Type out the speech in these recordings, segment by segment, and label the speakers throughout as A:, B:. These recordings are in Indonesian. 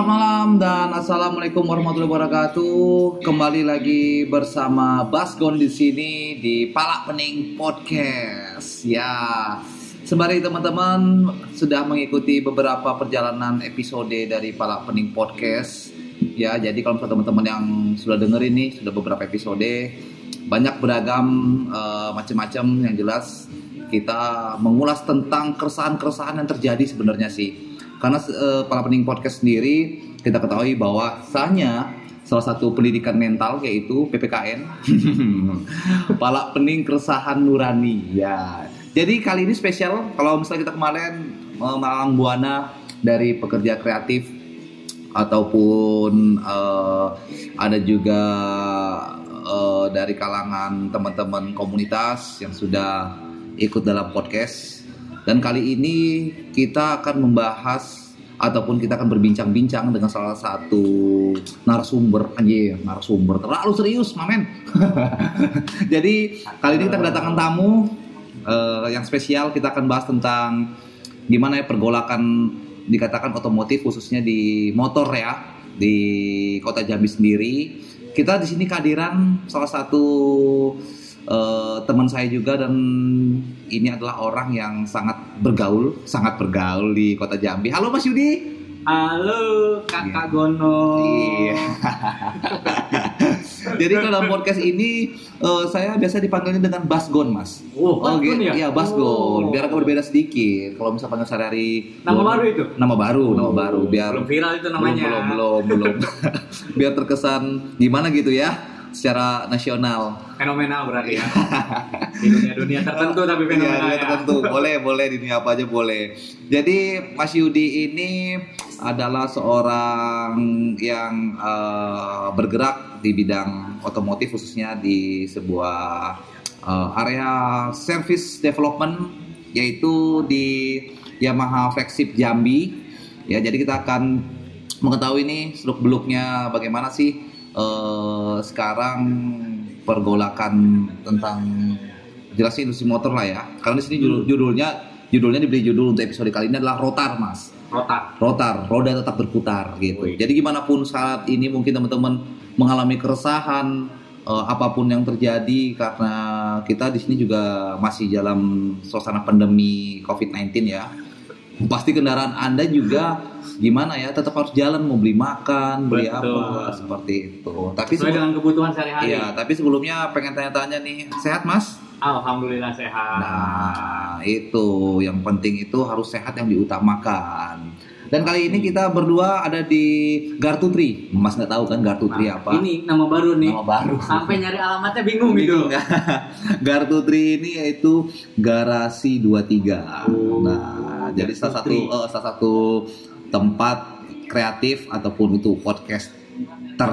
A: Selamat
B: malam dan assalamualaikum warahmatullahi wabarakatuh. Kembali lagi bersama Basgon di sini di Pala Pening Podcast. Ya, sembari teman-teman sudah mengikuti beberapa perjalanan episode dari Pala Pening Podcast. Ya, jadi kalau teman-teman yang sudah denger ini sudah beberapa episode banyak beragam eh, macam-macam yang jelas kita mengulas tentang keresahan-keresahan yang terjadi sebenarnya sih karena eh, para pening podcast sendiri kita ketahui bahwasanya salah satu pendidikan mental yaitu PPKN Pala Pening Keresahan Nurani ya. Jadi kali ini spesial kalau misalnya kita kemarin eh, malang buana dari pekerja kreatif ataupun eh, ada juga eh, dari kalangan teman-teman komunitas yang sudah ikut dalam podcast dan kali ini kita akan membahas ataupun kita akan berbincang-bincang dengan salah satu narasumber. Anjir narasumber. Terlalu serius mamen. Jadi kali ini kita kedatangan tamu eh, yang spesial. Kita akan bahas tentang gimana ya pergolakan dikatakan otomotif khususnya di motor ya di kota Jambi sendiri. Kita di sini kehadiran salah satu eh, teman saya juga dan ini adalah orang yang sangat bergaul, sangat bergaul di kota Jambi. Halo Mas Yudi.
C: Halo kakak Gono.
B: Iya. Jadi kalau dalam podcast ini eh, saya biasa dipanggilnya dengan Basgon Mas.
C: Oh, Basgon
B: gitu.
C: ya?
B: Iya Basgon.
C: Oh.
B: Biar agak berbeda sedikit. Kalau misalnya panggil sehari-hari.
C: Nama
B: belum-
C: baru itu?
B: Nama baru, nama baru. Biar
C: belum viral itu namanya.
B: Belum, belum, belum. Biar terkesan gimana gitu ya secara nasional.
C: Fenomenal berarti ya. Di dunia-dunia tertentu tapi
B: Iya,
C: fenomenal
B: dia
C: ya.
B: tertentu. Boleh, boleh di dunia apa aja boleh. Jadi Mas Yudi ini adalah seorang yang eh, bergerak di bidang otomotif khususnya di sebuah eh, area service development yaitu di Yamaha Flagship Jambi. Ya, jadi kita akan mengetahui nih seluk beluknya bagaimana sih eh, sekarang pergolakan tentang jelasnya industri motor lah ya. Karena di sini judul- judulnya judulnya diberi judul untuk episode kali ini adalah rotar mas.
C: Rotak.
B: Rotar, roda tetap berputar gitu.
C: Wih.
B: Jadi gimana pun saat ini mungkin teman-teman mengalami keresahan eh, apa pun yang terjadi karena kita di sini juga masih dalam suasana pandemi COVID-19 ya. Pasti kendaraan Anda juga gimana ya tetap harus jalan mau beli makan, beli
C: Betul.
B: apa seperti itu. Tapi
C: Sesuai dengan kebutuhan sehari-hari.
B: Iya, tapi sebelumnya pengen tanya-tanya nih, sehat mas?
C: Alhamdulillah sehat.
B: Nah, itu yang penting itu harus sehat yang diutamakan. Dan kali ini kita berdua ada di Gartutri. Mas nggak tahu kan Gartutri
C: Nah,
B: apa?
C: Ini nama baru nih.
B: Nama baru.
C: Sampai nyari alamatnya bingung gitu.
B: Gartutri ini yaitu Garasi 23.
C: Oh,
B: nah, jadi salah satu eh, salah satu tempat kreatif ataupun itu podcast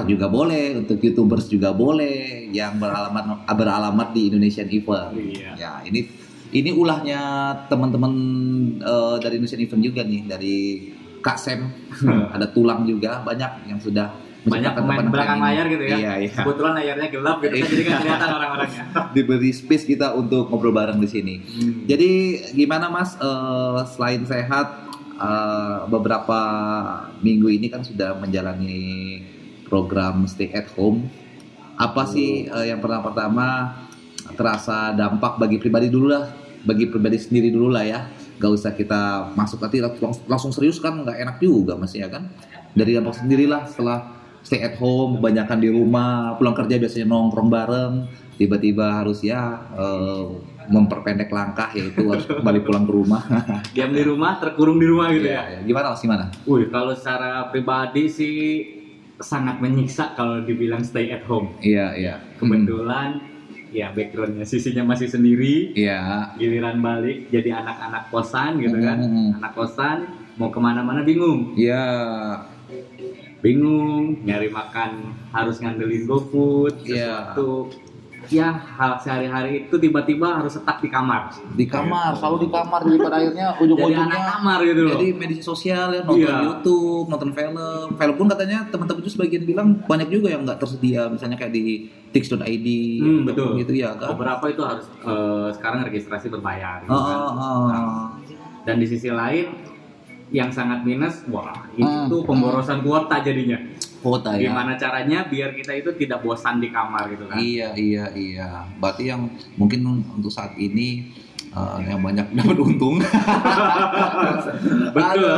B: juga boleh, untuk youtubers juga boleh yang beralamat beralamat di Indonesian Event.
C: Iya.
B: Ya, ini ini ulahnya teman-teman eh, dari Indonesian Event juga nih dari Kak Sem. Ada tulang juga banyak yang sudah
C: Banyak pemain belakang layar gitu ya.
B: Iya, iya
C: Kebetulan layarnya gelap gitu kan jadi kan kelihatan orang-orangnya.
B: diberi space kita untuk ngobrol bareng di sini.
C: Hmm.
B: Jadi gimana Mas eh, selain sehat eh, beberapa minggu ini kan sudah menjalani program stay at home. Apa sih eh, yang pertama pertama terasa dampak bagi pribadi dulu lah, bagi pribadi sendiri dulu lah ya. Gak usah kita masuk nanti langsung, langsung serius kan nggak enak juga Mas ya kan. Dari dampak sendirilah setelah stay at home, kebanyakan di rumah, pulang kerja biasanya nongkrong bareng, tiba-tiba harus ya eh, memperpendek langkah yaitu harus kembali pulang ke rumah.
C: Diam di rumah, terkurung di rumah gitu ya.
B: Iya, iya. Gimana Mas gimana?
C: Wih, kalau secara pribadi sih sangat menyiksa kalau dibilang stay at home.
B: Iya, iya.
C: Kebetulan ya backgroundnya sisinya masih sendiri,
B: Iya.
C: giliran balik jadi anak-anak kosan gitu kan,
B: Hmm.
C: anak kosan mau ke mana-mana bingung,
B: Iya.
C: Bingung nyari makan harus ngandelin GoFood
B: Iya.
C: sesuatu ya hal sehari-hari itu tiba-tiba harus setak di kamar.
B: di kamar selalu di kamar jadi pada akhirnya
C: Jadi anak
B: ujung-ujungnya
C: kamar gitu loh.
B: jadi media sosial ya nonton
C: Iya.
B: YouTube nonton film film pun katanya teman-teman itu sebagian bilang banyak juga yang nggak tersedia misalnya kayak di tix.id
C: Hmm, betul.
B: gitu ya kan
C: Beberapa itu harus eh, sekarang registrasi berbayar. gitu
B: Oh,
C: kan.
B: oh, oh.
C: Dan di sisi lain yang sangat minus, wah
B: Hmm.
C: itu pemborosan kuota jadinya.
B: kuota ya
C: Gimana caranya biar kita itu tidak bosan di kamar gitu kan?
B: Iya iya iya. Berarti yang mungkin untuk saat ini eh, yang banyak dapat untung.
C: Betul.
B: Aduh,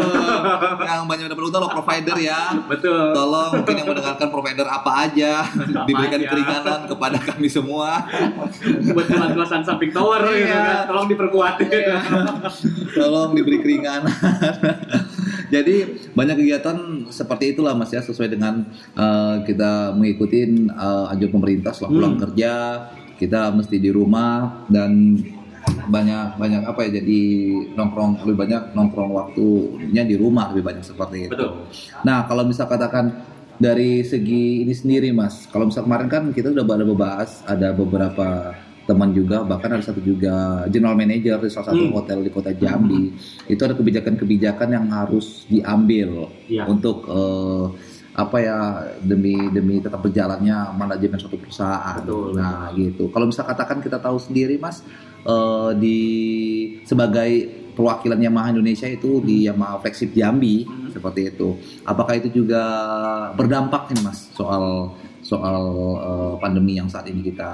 B: yang banyak dapat untung lo provider ya.
C: Betul.
B: Tolong mungkin yang mendengarkan provider apa aja diberikan
C: aja.
B: keringanan kepada kami semua.
C: Buat kelas-kelasan samping tower gitu
B: Iya.
C: kan, tolong diperkuat.
B: Tolong diberi keringanan. Jadi banyak kegiatan seperti itulah Mas ya sesuai dengan eh, kita mengikuti eh, anjuran pemerintah setelah pulang
C: Hmm.
B: kerja kita mesti di rumah dan banyak banyak apa ya jadi nongkrong lebih banyak nongkrong waktunya di rumah lebih banyak seperti itu.
C: Betul.
B: Nah kalau misal katakan dari segi ini sendiri Mas, kalau misal kemarin kan kita sudah ada membahas ada beberapa teman juga bahkan ada satu juga general manager di salah satu
C: Hmm.
B: hotel di kota Jambi itu ada kebijakan-kebijakan yang harus diambil
C: Iya.
B: untuk eh, apa ya demi demi tetap berjalannya manajemen suatu perusahaan.
C: Betul.
B: Nah gitu. Kalau misal katakan kita tahu sendiri Mas eh, di sebagai perwakilan Yamaha Indonesia itu di Yamaha Flagship Jambi
C: Hmm.
B: seperti itu. Apakah itu juga berdampak nih Mas soal soal eh, pandemi yang saat ini kita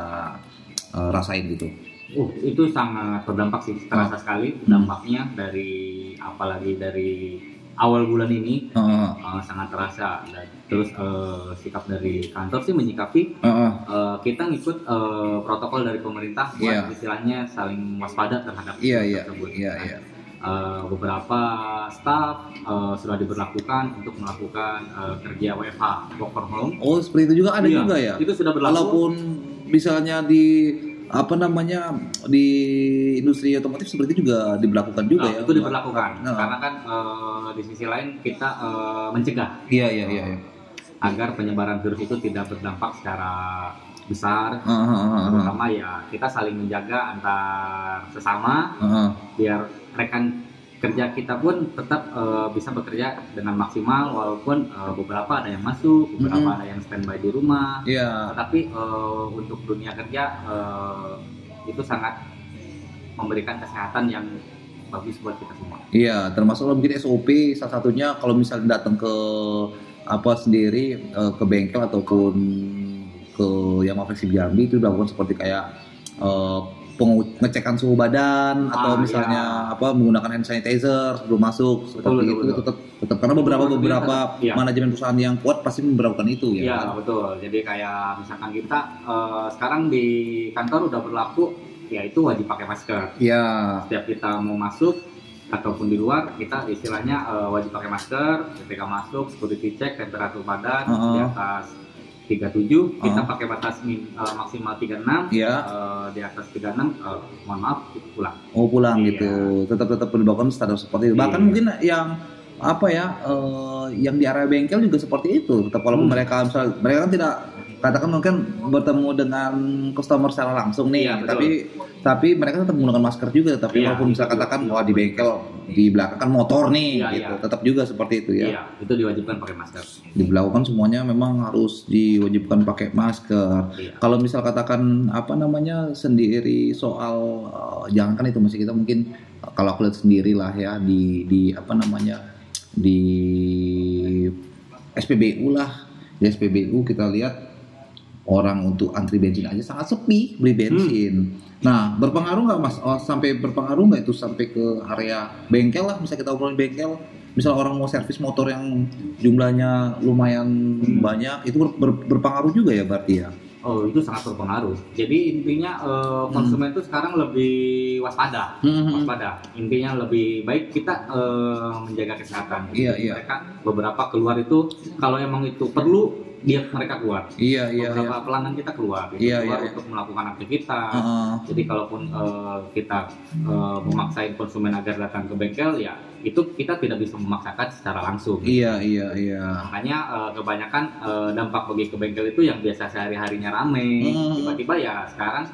B: eh, rasain gitu?
C: Uh, itu sangat berdampak sih, terasa sekali dampaknya dari apalagi dari awal bulan ini
B: Heeh,
C: uh, sangat terasa. Dan terus uh, sikap dari kantor sih menyikapi
B: heeh.
C: uh, kita ngikut uh, protokol dari pemerintah buat
B: Iya.
C: istilahnya saling waspada terhadap isu
B: iya
C: tersebut.
B: iya
C: Nah,
B: iya.
C: uh, beberapa staff uh, sudah diberlakukan untuk melakukan uh, kerja WFH work from home.
B: Oh seperti itu juga ada
C: Iya,
B: juga ya.
C: Itu sudah berlaku.
B: Walaupun misalnya di apa namanya di industri otomotif seperti itu juga diberlakukan juga
C: Nah,
B: ya.
C: itu diberlakukan
B: Nah.
C: karena kan uh, di sisi lain kita uh, mencegah
B: Iya iya iya. iya.
C: agar penyebaran virus itu tidak berdampak secara besar
B: ah, ah, ah,
C: terutama ya kita saling menjaga antar sesama
B: ah, ah.
C: biar rekan kerja kita pun tetap uh, bisa bekerja dengan maksimal walaupun uh, beberapa ada yang masuk beberapa
B: Mhm.
C: ada yang standby di rumah
B: Iya.
C: tetapi uh, untuk dunia kerja uh, itu sangat memberikan kesehatan yang bagus buat kita semua
B: Iya, termasuk mungkin SOP salah satunya kalau misalnya datang ke apa sendiri eh, ke bengkel ataupun ke Yamaha Flexi Jambi itu dilakukan seperti kayak eh, pengu- ngecekan suhu badan atau
C: Ah,
B: misalnya apa menggunakan hand sanitizer sebelum masuk seperti
C: betul,
B: itu
C: betul.
B: tetap tetap karena beberapa
C: Betul,
B: beberapa
C: iya.
B: manajemen perusahaan yang kuat pasti memberlakukan itu ya.
C: Iya betul. Jadi kayak misalkan kita eh, sekarang di kantor udah berlaku, yaitu wajib pakai masker.
B: Iya.
C: Setiap kita mau masuk ataupun di luar, kita istilahnya eh, wajib pakai masker. Ketika masuk, security check temperatur badan
B: Uh-uh.
C: di atas 37, kita
B: Uh-uh.
C: pakai batas min- eh, maksimal 36.
B: Iya.
C: Eh, di atas 36, eh, mohon maaf, kita pulang.
B: Oh pulang
C: Iya.
B: gitu. Tetap tetap dilakukan standar seperti itu. Bahkan
C: Iya.
B: mungkin yang apa ya eh, yang di area bengkel juga seperti itu. Tetap walaupun
C: Hmm.
B: mereka misal mereka kan tidak katakan mungkin bertemu dengan customer secara langsung nih,
C: Iya, betul.
B: tapi tapi mereka tetap menggunakan masker juga. Tapi
C: Iya,
B: walaupun misal
C: itu.
B: katakan wah di bengkel di belakang kan motor nih,
C: Iya,
B: gitu.
C: iya.
B: Tetap juga seperti itu ya.
C: Iya, itu diwajibkan pakai masker.
B: Diberlakukan semuanya memang harus diwajibkan pakai masker.
C: Iya.
B: Kalau misal katakan apa namanya sendiri soal eh, jangan kan itu masih kita mungkin eh, kalau aku lihat sendiri lah ya di di apa namanya di SPBU lah di SPBU kita lihat orang untuk antri bensin aja sangat sepi beli bensin. Nah berpengaruh nggak mas? Oh, sampai berpengaruh nggak itu sampai ke area bengkel lah? Misal kita obrolin bengkel, misal orang mau servis motor yang jumlahnya lumayan banyak, itu ber- ber- berpengaruh juga ya berarti ya?
C: Oh, itu sangat berpengaruh. Jadi intinya eh, konsumen itu sekarang lebih waspada.
B: Hmm.
C: waspada. Intinya lebih baik kita eh, menjaga kesehatan.
B: Iya,
C: Jadi
B: iya.
C: Mereka beberapa keluar itu kalau emang itu perlu dia mereka keluar.
B: Iya iya iya.
C: Beberapa pelanggan kita keluar, gitu,
B: Iya,
C: keluar
B: iya, iya.
C: untuk melakukan aktivitas.
B: Heeh.
C: Jadi kalaupun eh, kita eh, memaksain konsumen agar datang ke bengkel, ya itu kita tidak bisa memaksakan secara langsung.
B: Iya iya iya.
C: Makanya eh, kebanyakan eh, dampak bagi ke bengkel itu yang biasa sehari harinya rame, tiba-tiba ya sekarang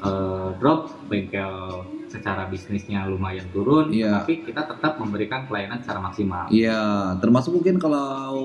C: eh, drop bengkel secara bisnisnya lumayan turun,
B: Iya.
C: tapi kita tetap memberikan pelayanan secara maksimal.
B: Iya, termasuk mungkin kalau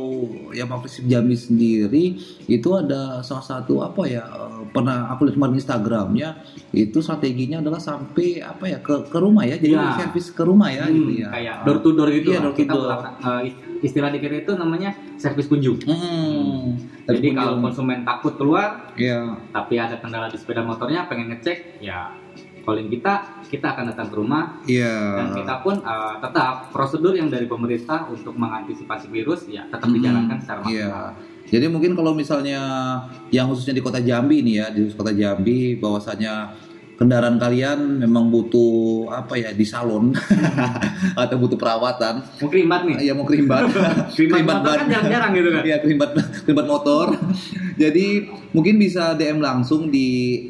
B: ya Pak Persib Jambi sendiri itu ada salah satu apa ya eh, pernah aku lihat kemarin Instagramnya itu strateginya adalah sampai apa ya ke ke rumah ya jadi
C: Iya.
B: servis ke rumah ya
C: Hmm,
B: gitu ya
C: Kayak door to door gitu.
B: Iya,
C: lah.
B: door to
C: kita
B: door.
C: melakukan, eh, istilah di kita itu namanya servis kunjung.
B: Hmm.
C: Jadi
B: Tapi
C: kalau
B: kunjung.
C: konsumen takut keluar,
B: Iya.
C: tapi ada kendala di sepeda motornya, pengen ngecek, ya calling kita, kita akan datang ke rumah
B: Iya.
C: dan kita pun uh, tetap prosedur yang dari pemerintah untuk mengantisipasi virus ya tetap
B: Hmm,
C: dijalankan secara
B: Iya.
C: maksimal.
B: Jadi mungkin kalau misalnya yang khususnya di kota Jambi nih ya, di kota Jambi bahwasanya kendaraan kalian memang butuh apa ya di salon atau butuh perawatan,
C: Mau kerimbat nih.
B: ya mau kerimbat,
C: Kerimbat motor kan jarang-jarang gitu kan.
B: Iya kerimbat kerimbat motor. Jadi mungkin bisa DM langsung di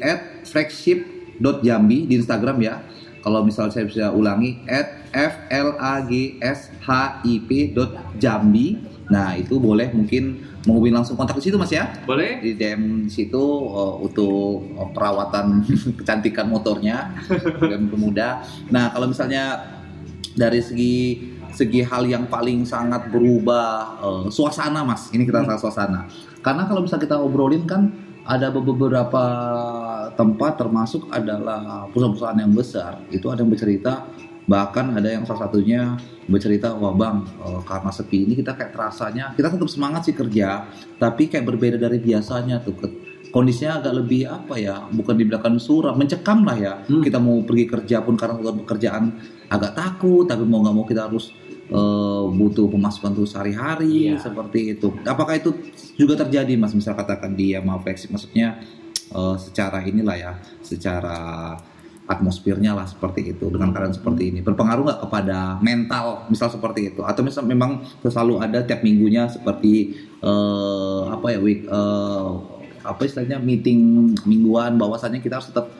B: @flagship.jambi di Instagram ya. Kalau misal saya bisa ulangi @flagship.jambi. Nah, itu boleh mungkin menghubungi langsung kontak di situ Mas ya.
C: Boleh?
B: Di DM situ uh, untuk uh, perawatan kecantikan motornya dan pemuda. Nah, kalau misalnya dari segi segi hal yang paling sangat berubah uh, suasana mas ini kita soal suasana karena kalau misalnya kita obrolin kan ada beberapa tempat termasuk adalah perusahaan-perusahaan yang besar. Itu ada yang bercerita bahkan ada yang salah satunya bercerita wah bang eh, karena sepi ini kita kayak terasanya kita tetap semangat sih kerja tapi kayak berbeda dari biasanya tuh. Kondisinya agak lebih apa ya bukan di belakang suram mencekam lah ya.
C: Hmm.
B: kita mau pergi kerja pun karena pekerjaan agak takut tapi mau nggak mau kita harus eh, butuh pemasukan tuh sehari-hari
C: Iya.
B: seperti itu. Apakah itu juga terjadi mas? Misal katakan dia mau flexi maksudnya eh, secara inilah ya secara atmosfernya lah seperti itu dengan keadaan seperti ini. Berpengaruh nggak kepada mental misal seperti itu? Atau misal memang selalu ada tiap minggunya seperti eh, apa ya week eh, apa istilahnya meeting mingguan bahwasannya kita harus tetap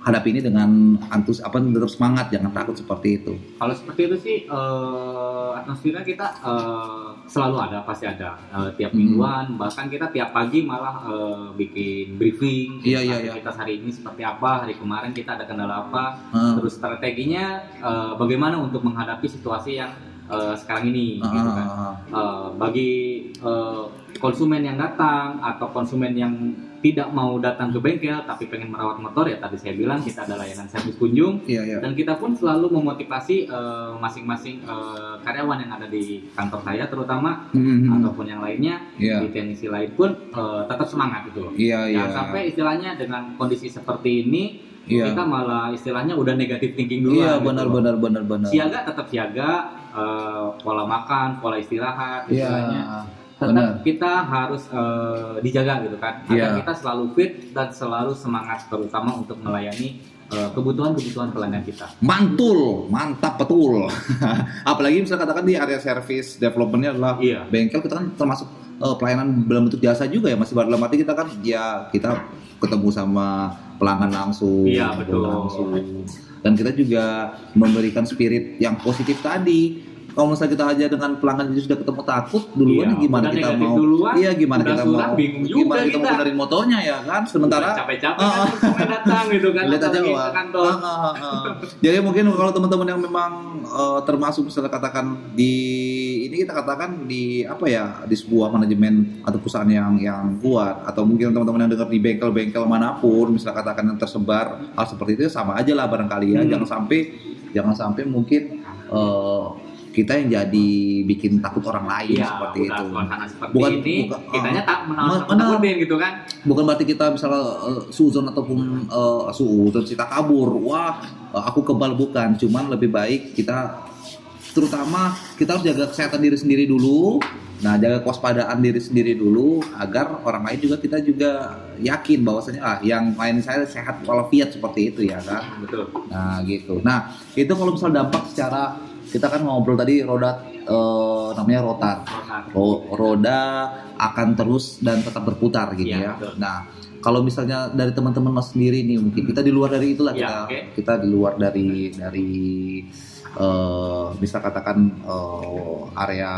B: hadapi ini dengan antus apa tetap semangat jangan takut seperti itu
C: Kalau seperti itu sih eh, atmosfernya kita eh, selalu ada pasti ada Eh, tiap
B: Hmm.
C: mingguan bahkan kita tiap pagi malah eh, bikin briefing
B: Iya, iya, iya.
C: kita hari ini seperti apa hari kemarin kita ada kendala apa
B: Ah,
C: terus strateginya eh, bagaimana untuk menghadapi situasi yang eh, sekarang ini
B: ah,
C: gitu kan. Eh, bagi eh, konsumen yang datang atau konsumen yang tidak mau datang ke bengkel tapi pengen merawat motor ya tadi saya bilang kita ada layanan servis kunjung.
B: Iya iya.
C: Dan kita pun selalu memotivasi eh, masing-masing eh, karyawan yang ada di kantor saya terutama
B: Hmm, hmm,
C: ataupun yang lainnya
B: iya.
C: di teknisi lain pun eh, tetap semangat gitu loh.
B: iya iya.
C: Jangan sampai istilahnya dengan kondisi seperti ini
B: iya.
C: kita malah istilahnya udah negatif thinking dulu
B: iya benar benar benar benar.
C: Siaga tetap siaga, eh, pola makan, pola istirahat
B: iya.
C: istilahnya.
B: benar
C: tetap kita harus eh, dijaga gitu kan agar
B: Iya.
C: kita selalu fit dan selalu semangat terutama untuk melayani eh, kebutuhan-kebutuhan pelanggan kita.
B: mantul mantap betul apalagi misalnya katakan di area service developmentnya adalah
C: Iya.
B: bengkel kita kan termasuk eh, pelayanan dalam bentuk jasa juga ya masih dalam arti kita kan ya kita ketemu sama pelanggan langsung
C: Iya, betul.
B: langsung dan kita juga memberikan spirit yang positif tadi kalau misalnya kita aja dengan pelanggan itu sudah ketemu takut duluan
C: Iya,
B: ya gimana kita mau
C: duluan,
B: iya gimana kita
C: surat,
B: mau
C: bingung
B: gimana kita, mau
C: kita.
B: benerin motornya ya kan sementara
C: capek-capek
B: Ah,
C: kan datang gitu kan
B: Lihat aja
C: ke kantor.
B: Ah, ah, ah, ah. Jadi mungkin kalau teman-teman yang memang eh, termasuk misalnya katakan di ini kita katakan di apa ya di sebuah manajemen atau perusahaan yang yang kuat atau mungkin teman-teman yang dengar di bengkel-bengkel mana pun misalnya katakan yang tersebar hal seperti itu sama aja lah barangkali ya
C: Hmm.
B: jangan sampai jangan sampai mungkin eh, kita yang jadi bikin takut orang lain
C: Iya,
B: seperti
C: udah
B: itu.
C: seperti
B: Bukan-
C: ini,
B: bukan-
C: kitanya
B: ah.
C: tak menawar
B: Benar.
C: takutin gitu kan.
B: bukan berarti kita misalnya uh, suzon ataupun uh, suuzon kita kabur wah uh, aku kebal bukan cuman lebih baik kita terutama kita harus jaga kesehatan diri sendiri dulu nah jaga kewaspadaan diri sendiri dulu agar orang lain juga kita juga yakin bahwasanya ah yang lain saya sehat walafiat seperti itu ya kan
C: Betul.
B: Nah gitu. Nah itu kalau misal dampak secara kita kan ngobrol tadi roda eh, eh, namanya rotar.
C: Rotar.
B: Ro- roda akan terus dan tetap berputar gitu
C: Iya,
B: ya.
C: betul.
B: Nah, kalau misalnya dari teman-teman mas sendiri nih mungkin kita di luar dari itulah
C: Iya,
B: kita
C: oke.
B: kita di luar dari dari eh bisa katakan eh, area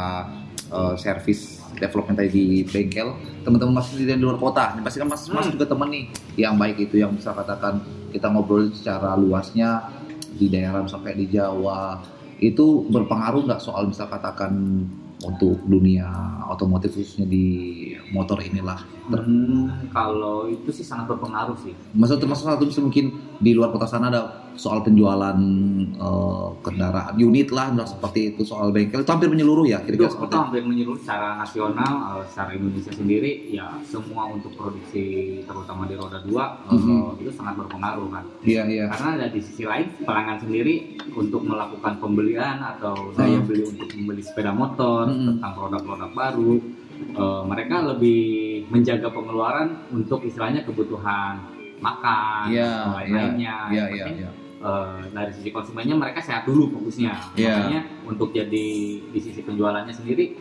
B: eh, service development tadi di bengkel teman-teman mas sendiri di luar kota ini pasti kan mas mas
C: Hmm.
B: juga temen nih yang baik itu yang bisa katakan kita ngobrol secara luasnya di daerah sampai di Jawa itu berpengaruh nggak soal misal katakan untuk dunia otomotif khususnya di motor inilah
C: Hmm, kalau itu sih sangat berpengaruh sih.
B: Maksud termasuk satu bisa mungkin di luar kota sana ada soal penjualan eh, kendaraan unit lah nah, seperti itu soal bengkel itu hampir menyeluruh ya kira-kira seperti itu.
C: hampir menyeluruh secara nasional, eh, secara Indonesia sendiri, ya semua untuk produksi terutama di roda dua eh,
B: Mhm.
C: itu sangat berpengaruh kan.
B: Iya iya.
C: Karena ada di sisi lain pelanggan sendiri untuk melakukan pembelian atau daya
B: Hmm.
C: beli untuk membeli sepeda motor
B: Hmm.
C: tentang produk-produk baru, eh, mereka lebih menjaga pengeluaran untuk istilahnya kebutuhan makan
B: Iya,
C: atau lain-lainnya.
B: Iya
C: Yang
B: iya
C: penting, eh, dari sisi konsumennya mereka sehat dulu fokusnya.
B: Iya.
C: Makanya untuk jadi di sisi penjualannya sendiri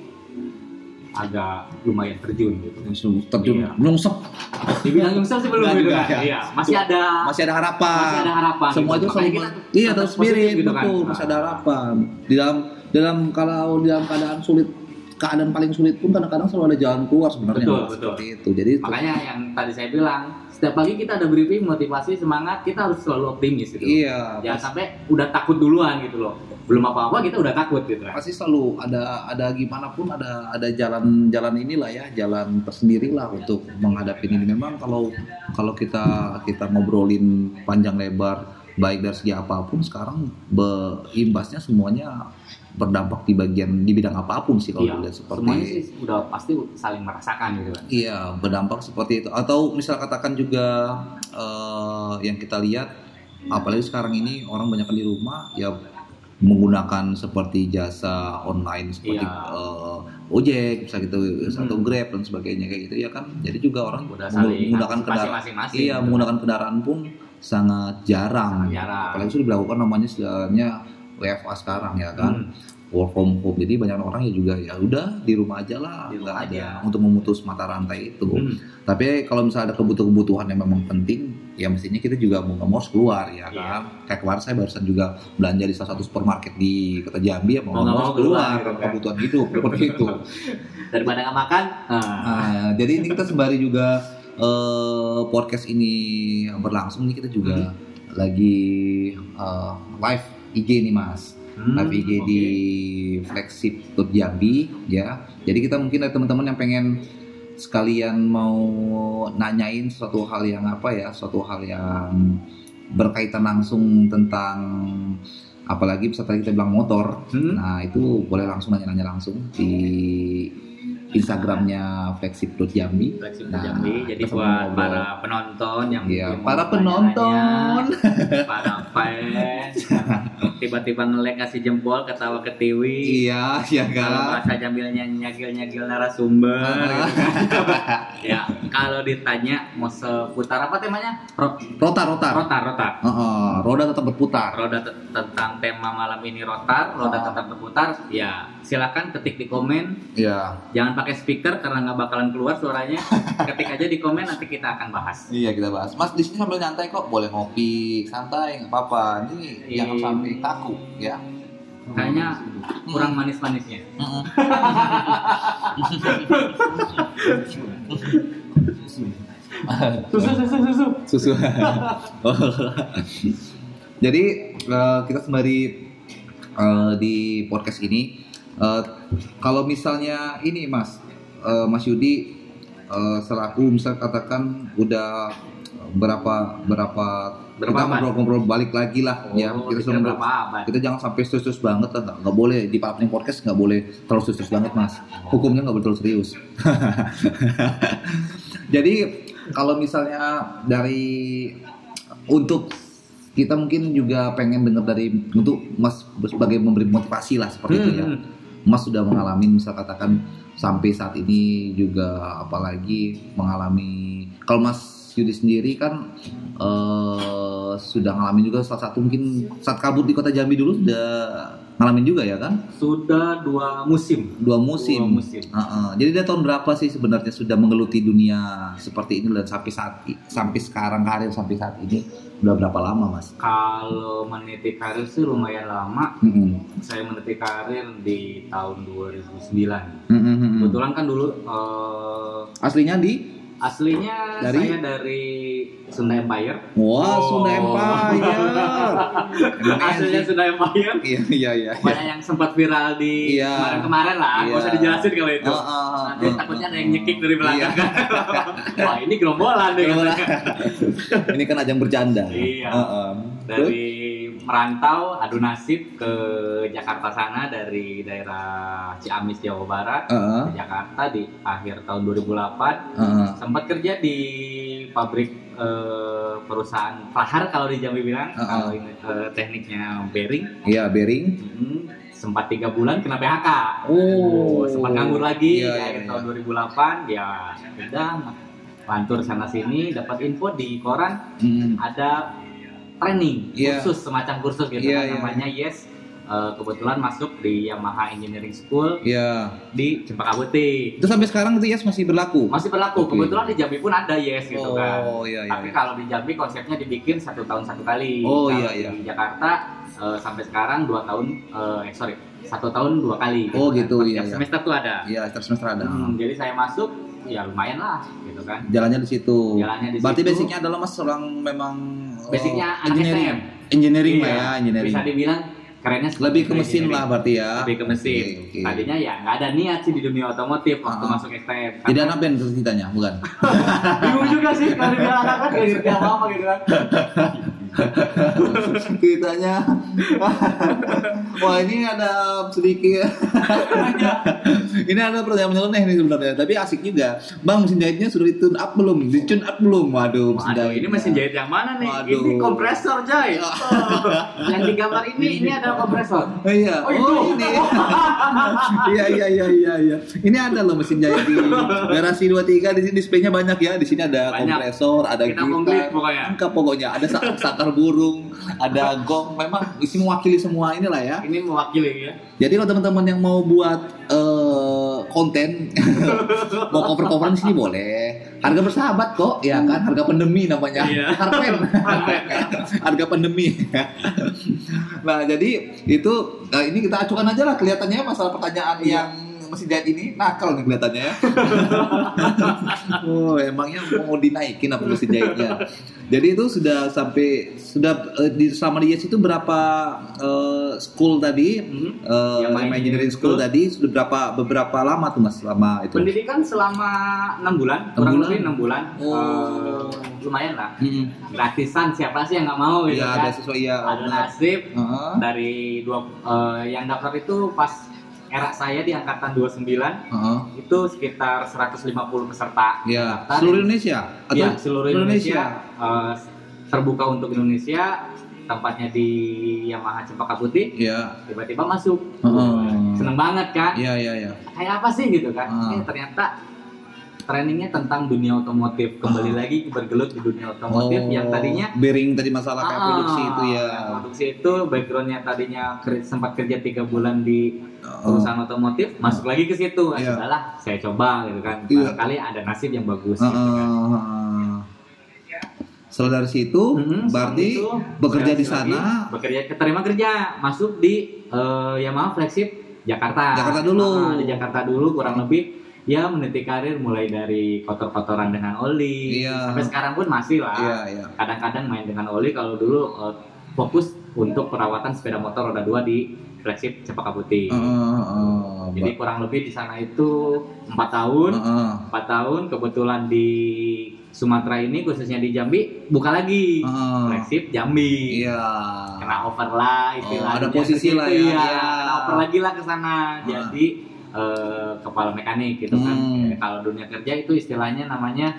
C: agak lumayan terjun gitu.
B: Langsung terjun
C: Iya.
B: nyungsep
C: Dibilang sih belum gitu kan.
B: ya.
C: Iya, masih ada
B: masih ada harapan.
C: masih ada harapan.
B: Semua
C: gitu.
B: itu
C: kita
B: iya terus spirit
C: gitu kan.
B: betul masih ada
C: Nah,
B: harapan di dalam dalam kalau dalam keadaan sulit keadaan paling sulit pun kadang-kadang selalu ada jalan keluar sebenarnya
C: Betul, betul.
B: seperti itu jadi itu-
C: Makanya yang tadi saya bilang, setiap pagi kita ada briefing, motivasi, semangat, kita harus selalu optimis gitu.
B: iya
C: Jangan sampai udah takut duluan gitu loh. Belum apa-apa kita udah takut gitu kan.
B: pasti selalu ada ada gimana pun ada ada jalan jalan inilah ya jalan tersendiri lah untuk menghadapi ini memang kalau kalau kita kita ngobrolin panjang lebar baik dari segi apa pun sekarang be- imbasnya semuanya berdampak di bagian di bidang apa pun sih kalau
C: Iya,
B: dilihat seperti
C: semuanya sih udah pasti saling merasakan gitu kan.
B: Iya, berdampak seperti itu. Atau misal katakan juga eh, yang kita lihat, apalagi sekarang ini orang banyak di rumah, ya menggunakan seperti jasa online seperti
C: Iya.
B: eh, ojek, bisa gitu, atau
C: Hmm.
B: grab dan sebagainya kayak gitu ya kan. Jadi juga orang
C: Udah
B: menggunakan kendaraan, iya
C: gitu.
B: menggunakan kendaraan pun sangat jarang.
C: Sangat jarang.
B: Apalagi sudah dilakukan namanya istilahnya WFA sekarang ya kan
C: Hmm.
B: work from home jadi banyak orang ya juga ya udah di rumah aja lah nggak ada
C: aja.
B: untuk memutus mata rantai itu
C: Hmm.
B: tapi kalau misalnya ada kebutuhan-kebutuhan yang memang penting ya mestinya kita juga mau nggak mau harus keluar ya
C: Iya.
B: kan kayak kemarin saya barusan juga belanja di salah satu supermarket di kota Jambi ya mau nggak
C: Mau
B: mau keluar
C: keluar,
B: karena
C: kan?
B: kebutuhan hidup seperti itu
C: Daripada nggak makan, ah,
B: Nah, jadi ini kita sembari juga eh, podcast ini berlangsung nih kita juga
C: Hmm.
B: lagi eh, live IG nih mas
C: hmm,
B: live IG
C: oke.
B: di flagship Tour Jambi ya. Jadi kita mungkin ada teman-teman yang pengen sekalian mau nanyain suatu hal yang apa ya, suatu hal yang berkaitan langsung tentang apalagi bisa tadi kita bilang motor.
C: Hmm.
B: Nah, itu boleh langsung nanya-nanya langsung di Instagramnya flagship Tour Jambi.
C: Fleksibel
B: Nah,
C: Jambi. Jadi buat para penonton yang
B: Iya,
C: mau
B: para penonton.
C: para fans, tiba-tiba ngelek kasih jempol, ketawa ke tiwi.
B: Iya, ya
C: Kalau
B: kan.
C: bahasa Jambilnya nyagil-nyagil narasumber. Gitu ya, kalau ditanya mau seputar apa temanya? Ro-
B: Rotar, rotar.
C: rotar, rotar.
B: Heeh, roda tetap berputar.
C: Roda te- tentang tema malam ini rotar, roda tetap berputar. Ya, silakan ketik di komen.
B: Iya.
C: Jangan pakai speaker karena nggak bakalan keluar suaranya. Ketik aja di komen nanti kita akan bahas.
B: Iya kita bahas. Mas di sini sambil nyantai kok, boleh ngopi, santai, nggak apa-apa. Ini
C: Iya.
B: jangan sampai kaku, ya.
C: Kayaknya kurang manis-manisnya. Susu, susu, susu.
B: Susu. Jadi eh, kita sembari eh, di podcast ini, eh, kalau misalnya ini Mas, eh, Mas Yudi eh, selaku misal katakan udah berapa berapa
C: Berapa
B: kita ngobrol-ngobrol balik lagi lah ya
C: Oh,
B: kita
C: dikira
B: sudah ngobrol-
C: berapa abad?
B: kita jangan sampai serius banget lah nggak boleh di Pak Pning podcast nggak boleh terlalu serius banget mas hukumnya nggak boleh terlalu serius jadi kalau misalnya dari untuk kita mungkin juga pengen dengar dari untuk mas sebagai memberi motivasi lah seperti itu ya
C: Hmm.
B: Mas sudah mengalami misal katakan sampai saat ini juga apalagi mengalami kalau mas Yudi sendiri kan eh, sudah ngalamin juga salah satu mungkin saat kabut di kota Jambi dulu sudah ngalamin juga ya kan?
C: Sudah dua musim.
B: Dua musim.
C: Dua musim.
B: Heeh. Jadi dia tahun berapa sih sebenarnya sudah menggeluti dunia seperti ini dan sampai saat sampai sekarang karir sampai saat ini udah berapa lama mas?
C: Kalau meniti karir sih lumayan lama.
B: Mm-mm.
C: Saya meniti karir di tahun 2009.
B: Mm-mm.
C: Kebetulan kan dulu eh,
B: Aslinya di
C: aslinya
B: Dari?
C: saya dari Sunda Empire.
B: Wah
C: Oh.
B: Sunda Empire.
C: Aslinya
B: sih?
C: Sunda Empire.
B: Iya iya iya.
C: Banyak yang sempat viral di
B: Iya.
C: kemarin-kemarin lah.
B: Iya.
C: usah dijelasin kalau itu.
B: Ah, ah, ah,
C: Nanti
B: ah,
C: takutnya ada yang nyekik dari belakang.
B: Iya.
C: Wah ini gerombolan deh.
B: Gerombolan. Ini kan ajang bercanda.
C: Iya.
B: Heeh.
C: Dari merantau adu nasib ke Jakarta sana dari daerah Ciamis Jawa Barat
B: Heeh.
C: ke Jakarta di akhir tahun 2008
B: Heeh.
C: sempat kerja di pabrik eh, perusahaan Fahar kalau di Jambi bilang
B: Uh-uh.
C: kalau ini eh, tekniknya bearing
B: Iya bearing.
C: Hmm, sempat tiga bulan kena PHK
B: Oh.
C: sempat nganggur lagi di
B: iya,
C: akhir
B: iya.
C: tahun 2008 ya udah lantur sana sini dapat info di koran
B: Mm.
C: ada training
B: Iya.
C: kursus semacam kursus gitu
B: Iya,
C: kan
B: iya.
C: namanya Yes Eh, kebetulan masuk di Yamaha Engineering School
B: Iya.
C: di Cempaka Putih
B: Itu sampai sekarang itu Yes masih berlaku.
C: masih berlaku
B: Oke.
C: kebetulan di Jambi pun ada Yes gitu kan
B: Oh iya iya.
C: tapi
B: iya.
C: kalau di Jambi konsepnya dibikin satu tahun satu kali
B: Oh,
C: Kalau
B: iya, iya.
C: di Jakarta eh, sampai sekarang dua tahun eh eh, sorry satu tahun dua kali
B: Oh,
C: kan.
B: gitu, iya,
C: tiap
B: iya.
C: semester tuh ada
B: Iya, setiap semester ada.
C: Hmm, jadi saya masuk ya lumayan lah gitu kan
B: Jalannya di situ.
C: Jalannya di
B: Berarti
C: situ.
B: basicnya adalah Mas seorang memang oh,
C: Basicnya anak
B: engineering. Engineering lah
C: Iya,
B: ya, engineering.
C: bisa dibilang kerennya
B: Lebih ke mesin lah berarti ya.
C: lebih ke mesin
B: Oke, oke.
C: tadinya ya nggak ada niat sih di dunia otomotif waktu
B: Ah.
C: masuk STM
B: Jadi anak band ceritanya, bukan?
C: bingung juga sih kalau dia anak kan ngerti apa apa gitu kan
B: ceritanya wah ini ada sedikit ini ada pertanyaan menyeleneh nih sebenarnya tapi asik juga bang mesin jahitnya sudah di tune up belum di tune up belum waduh mesin
C: Waduh, ini mesin jahit yang mana nih?
B: Waduh.
C: Ini kompresor, Jai. Oh, yang di gambar ini, ini ada kompresor.
B: Oh iya,
C: Oh, itu.
B: ini. iya iya iya iya iya. Ini ada loh mesin jahit di garasi 23 di sini displaynya banyak ya. Di sini ada
C: Banyak.
B: kompresor, ada
C: Kita komplit
B: gitar, lengkap pokoknya. Ada sak- sakar burung, ada gong. Memang isi mewakili semua inilah ya.
C: Ini mewakili ya.
B: Jadi kalau teman-teman yang mau buat eh, konten, mau cover-coveran di sini boleh. Harga bersahabat kok, ya kan? Harga pandemi namanya.
C: Iya.
B: Harpen. Harga pandemi. nah, jadi itu eh, ini kita acukan aja lah kelihatannya masalah pertanyaan
C: Iya.
B: yang mesin jahit ini nakal nih kelihatannya ya. oh, emangnya mau dinaikin apa mesin jahitnya? Jadi itu sudah sampai sudah eh, di selama di Yes itu berapa eh, school tadi?
C: Hmm.
B: Eh,
C: Yang main
B: engineering school tadi sudah berapa beberapa lama tuh mas selama itu?
C: Pendidikan selama enam bulan,
B: Enam
C: kurang
B: bulan?
C: lebih enam bulan.
B: Oh.
C: Eh, lumayan lah.
B: Mm-mm.
C: Gratisan siapa sih yang nggak mau gitu
B: Ya
C: kan?
B: ada sesuai ya.
C: Ada nasib
B: Heeh.
C: dari dua eh, yang daftar itu pas era saya di angkatan 29
B: Heeh.
C: itu sekitar 150 peserta.
B: Ya,
C: Daftar.
B: seluruh Indonesia atau
C: Iya, seluruh Indonesia, eh, terbuka untuk Indonesia, tempatnya di Yamaha Cempaka Putih,
B: Ya.
C: tiba-tiba masuk.
B: Heeh.
C: Seneng banget kan?
B: Iya iya iya.
C: Kayak apa sih gitu kan?
B: Ah.
C: Eh, ternyata trainingnya tentang dunia otomotif. Kembali
B: Ah.
C: lagi bergelut di dunia otomotif yang tadinya
B: bearing tadi masalah kayak
C: Ah,
B: produksi itu ya.
C: Produksi itu backgroundnya tadinya sempat kerja tiga bulan di
B: Oh.
C: perusahaan otomotif, masuk lagi ke situ. Ah,
B: Iya.
C: Sudahlah, saya coba gitu kan.
B: Iya.
C: Barangkali ada nasib yang bagus.
B: Heeh,
C: gitu kan.
B: heeh. Setelah dari situ,
C: Mhm,
B: berarti
C: itu,
B: bekerja di sana.
C: lagi, bekerja keterima kerja masuk di eh, Yamaha flagship Jakarta
B: Jakarta dulu.
C: Ah, di Jakarta dulu kurang lebih ya meniti karir mulai dari kotor-kotoran dengan oli
B: Iya.
C: sampai sekarang pun masih lah
B: Iya iya.
C: kadang-kadang main dengan oli kalau dulu eh, fokus untuk perawatan sepeda motor roda 2 di flagship Cempaka Putih
B: Heeh, heeh.
C: jadi kurang lebih di sana itu empat tahun
B: Heeh.
C: empat tahun kebetulan di Sumatera ini khususnya di Jambi buka lagi
B: Heeh.
C: flagship Jambi
B: Iya.
C: kena over lah istilahnya
B: Oh, ada posisi lah ya,
C: iya.
B: iya.
C: kena over lagi lah ke sana jadi eh, kepala mekanik gitu kan
B: Hmm.
C: Eh, kalau dunia kerja itu istilahnya namanya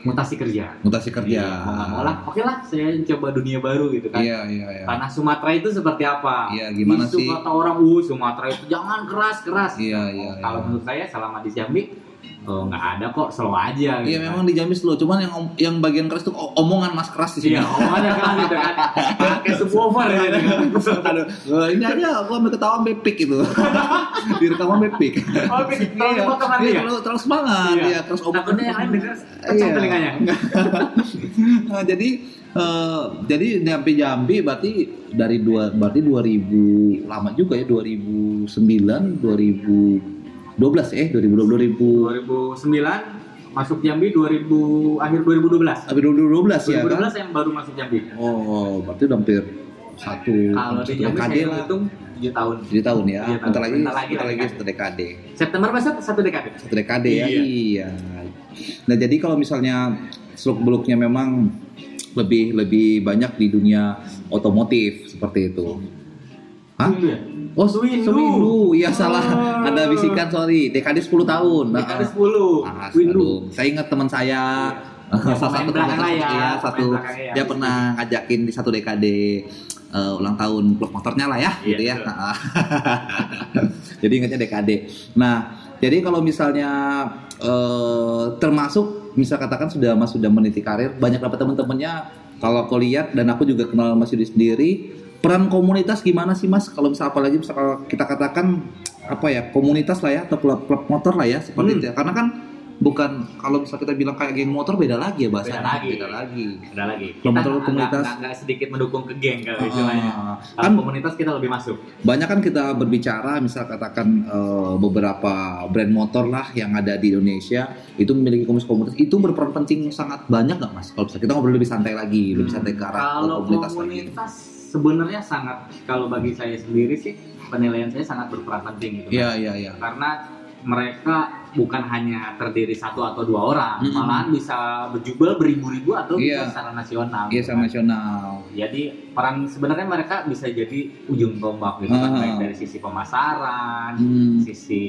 C: mutasi kerja
B: Mutasi kerja.
C: Iya, mau lah oke lah saya coba dunia baru gitu kan
B: Iya iya iya.
C: tanah Sumatera itu seperti apa
B: Iya, gimana
C: Isu
B: sih?
C: kata orang uh Sumatera itu jangan keras keras
B: Iya iya.
C: kalau
B: iya.
C: menurut saya selama di Jambi eh, nggak ada kok slow aja
B: Iya
C: gitu kan.
B: memang di Jambi slow, cuman yang yang bagian keras tuh omongan mas keras di sini.
C: Iya, omongannya keras gitu kan. Pakai subwoofer gitu kan.
B: Aduh, eh, ini aja aku ambil ketahuan bepik itu. di rekaman bepik.
C: Oh, Pik, terlalu
B: Iya,
C: dipotong nanti
B: iya,
C: ya?
B: terlalu, terlalu semangat, iya, terus omongan.
C: Takutnya yang lain denger kecil
B: Iya.
C: telinganya.
B: Nah, jadi eh, jadi Jambi Jambi berarti dari dua berarti 2000 lama juga ya 2009 2012 eh 2012 2000
C: 2009 masuk Jambi 2000 akhir 2012.
B: Tapi 2012 ya
C: 2012
B: kan?
C: yang baru masuk Jambi.
B: Oh, berarti udah hampir satu
C: Kalau di Jambi
B: dekade
C: saya hitung 7 tahun.
B: Jadi tahun ya.
C: Iya, tahun.
B: Bentar lagi,
C: Bentar lagi
B: bentar
C: lah
B: lagi
C: dekade.
B: satu dekade.
C: September masa satu dekade.
B: Satu dekade ya.
C: Iya.
B: Iya. Nah, jadi kalau misalnya seluk beluknya memang lebih lebih banyak di dunia otomotif seperti itu. Hah?
C: Swindu ya?
B: Oh,
C: Swindu.
B: Swindu. Iya salah. Ada bisikan sorry. Dekade 10 tahun. Nah,
C: Dekade 10.
B: Ah,
C: Windu.
B: aduh. Saya ingat teman saya
C: Ya,
B: salah satu teman saya ya,
C: pemain
B: satu dia pernah ngajakin di satu dekade eh, ulang tahun klub motornya lah ya
C: Iya,
B: gitu ya.
C: betul.
B: jadi ingatnya dekade. Nah, jadi kalau misalnya eh, termasuk misal katakan sudah Mas sudah meniti karir, banyak dapat teman-temannya kalau aku lihat dan aku juga kenal Mas Yudi sendiri, peran komunitas gimana sih Mas? Kalau misal apalagi misal kalau kita katakan apa ya komunitas lah ya atau klub klub motor lah ya seperti
C: Hmm.
B: itu ya. Karena kan bukan kalau misal kita bilang kayak geng motor beda lagi ya bahasanya.
C: Beda lagi.
B: Beda lagi.
C: Ada lagi.
B: Kalau
C: Kita
B: motor
C: nggak-
B: komunitas.
C: nggak- sedikit mendukung ke geng kalau istilahnya.
B: Ah,
C: Kalau
B: kan
C: komunitas kita lebih masuk.
B: banyak kan kita berbicara misal katakan eh, beberapa brand motor lah yang ada di Indonesia itu memiliki komunitas-komunitas itu berperan penting sangat banyak nggak mas kalau bisa kita ngobrol lebih santai lagi lebih santai ke arah
C: Kalau
B: komunitas lagi
C: komunitas sebenarnya sangat kalau bagi saya sendiri sih penilaian saya sangat berperan penting gitu.
B: iya iya iya
C: Karena mereka bukan hanya terdiri satu atau dua orang,
B: Mm-mm.
C: malahan bisa berjubel beribu-ribu atau
B: Iya.
C: bisa secara nasional.
B: iya
C: gitu
B: sama
C: kan.
B: nasional
C: Jadi peran sebenarnya mereka bisa jadi ujung tombak gitu
B: Ah.
C: kan baik dari sisi pemasaran,
B: Hmm,
C: sisi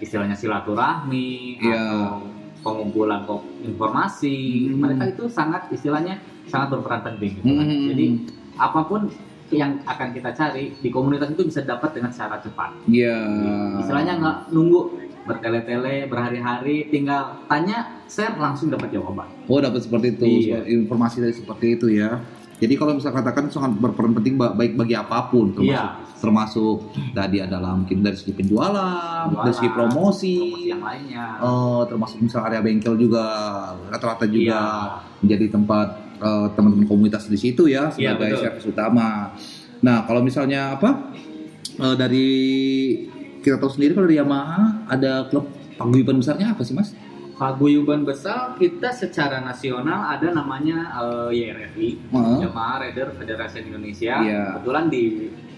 C: istilahnya silaturahmi
B: Iya.
C: atau pengumpulan informasi
B: Hmm.
C: mereka itu sangat istilahnya sangat berperan penting gitu kan.
B: Hmm.
C: jadi apa pun yang akan kita cari di komunitas itu bisa dapat dengan cara cepat
B: iya
C: istilahnya nggak nunggu bertele-tele berhari-hari tinggal tanya share langsung dapat jawaban
B: oh dapat seperti itu
C: Iya.
B: informasi dari seperti itu ya jadi kalau misal katakan sangat berperan penting ba- baik bagi apa pun termasuk
C: Iya.
B: termasuk tadi adalah mungkin dari segi penjualan, dari segi promosi,
C: promosi yang lainnya
B: Eh, termasuk misal area bengkel juga rata-rata juga
C: Iya.
B: menjadi tempat eh, teman-teman komunitas di situ ya
C: Iya,
B: sebagai
C: betul.
B: servis utama. Nah kalau misalnya apa eh, dari kita tahu sendiri kalau dari Yamaha ada klub paguyuban besarnya apa sih mas?
C: paguyuban besar kita secara nasional ada namanya eh, YRFI
B: Heeh.
C: Yamaha Rider Federasi Indonesia.
B: Iya.
C: Kebetulan di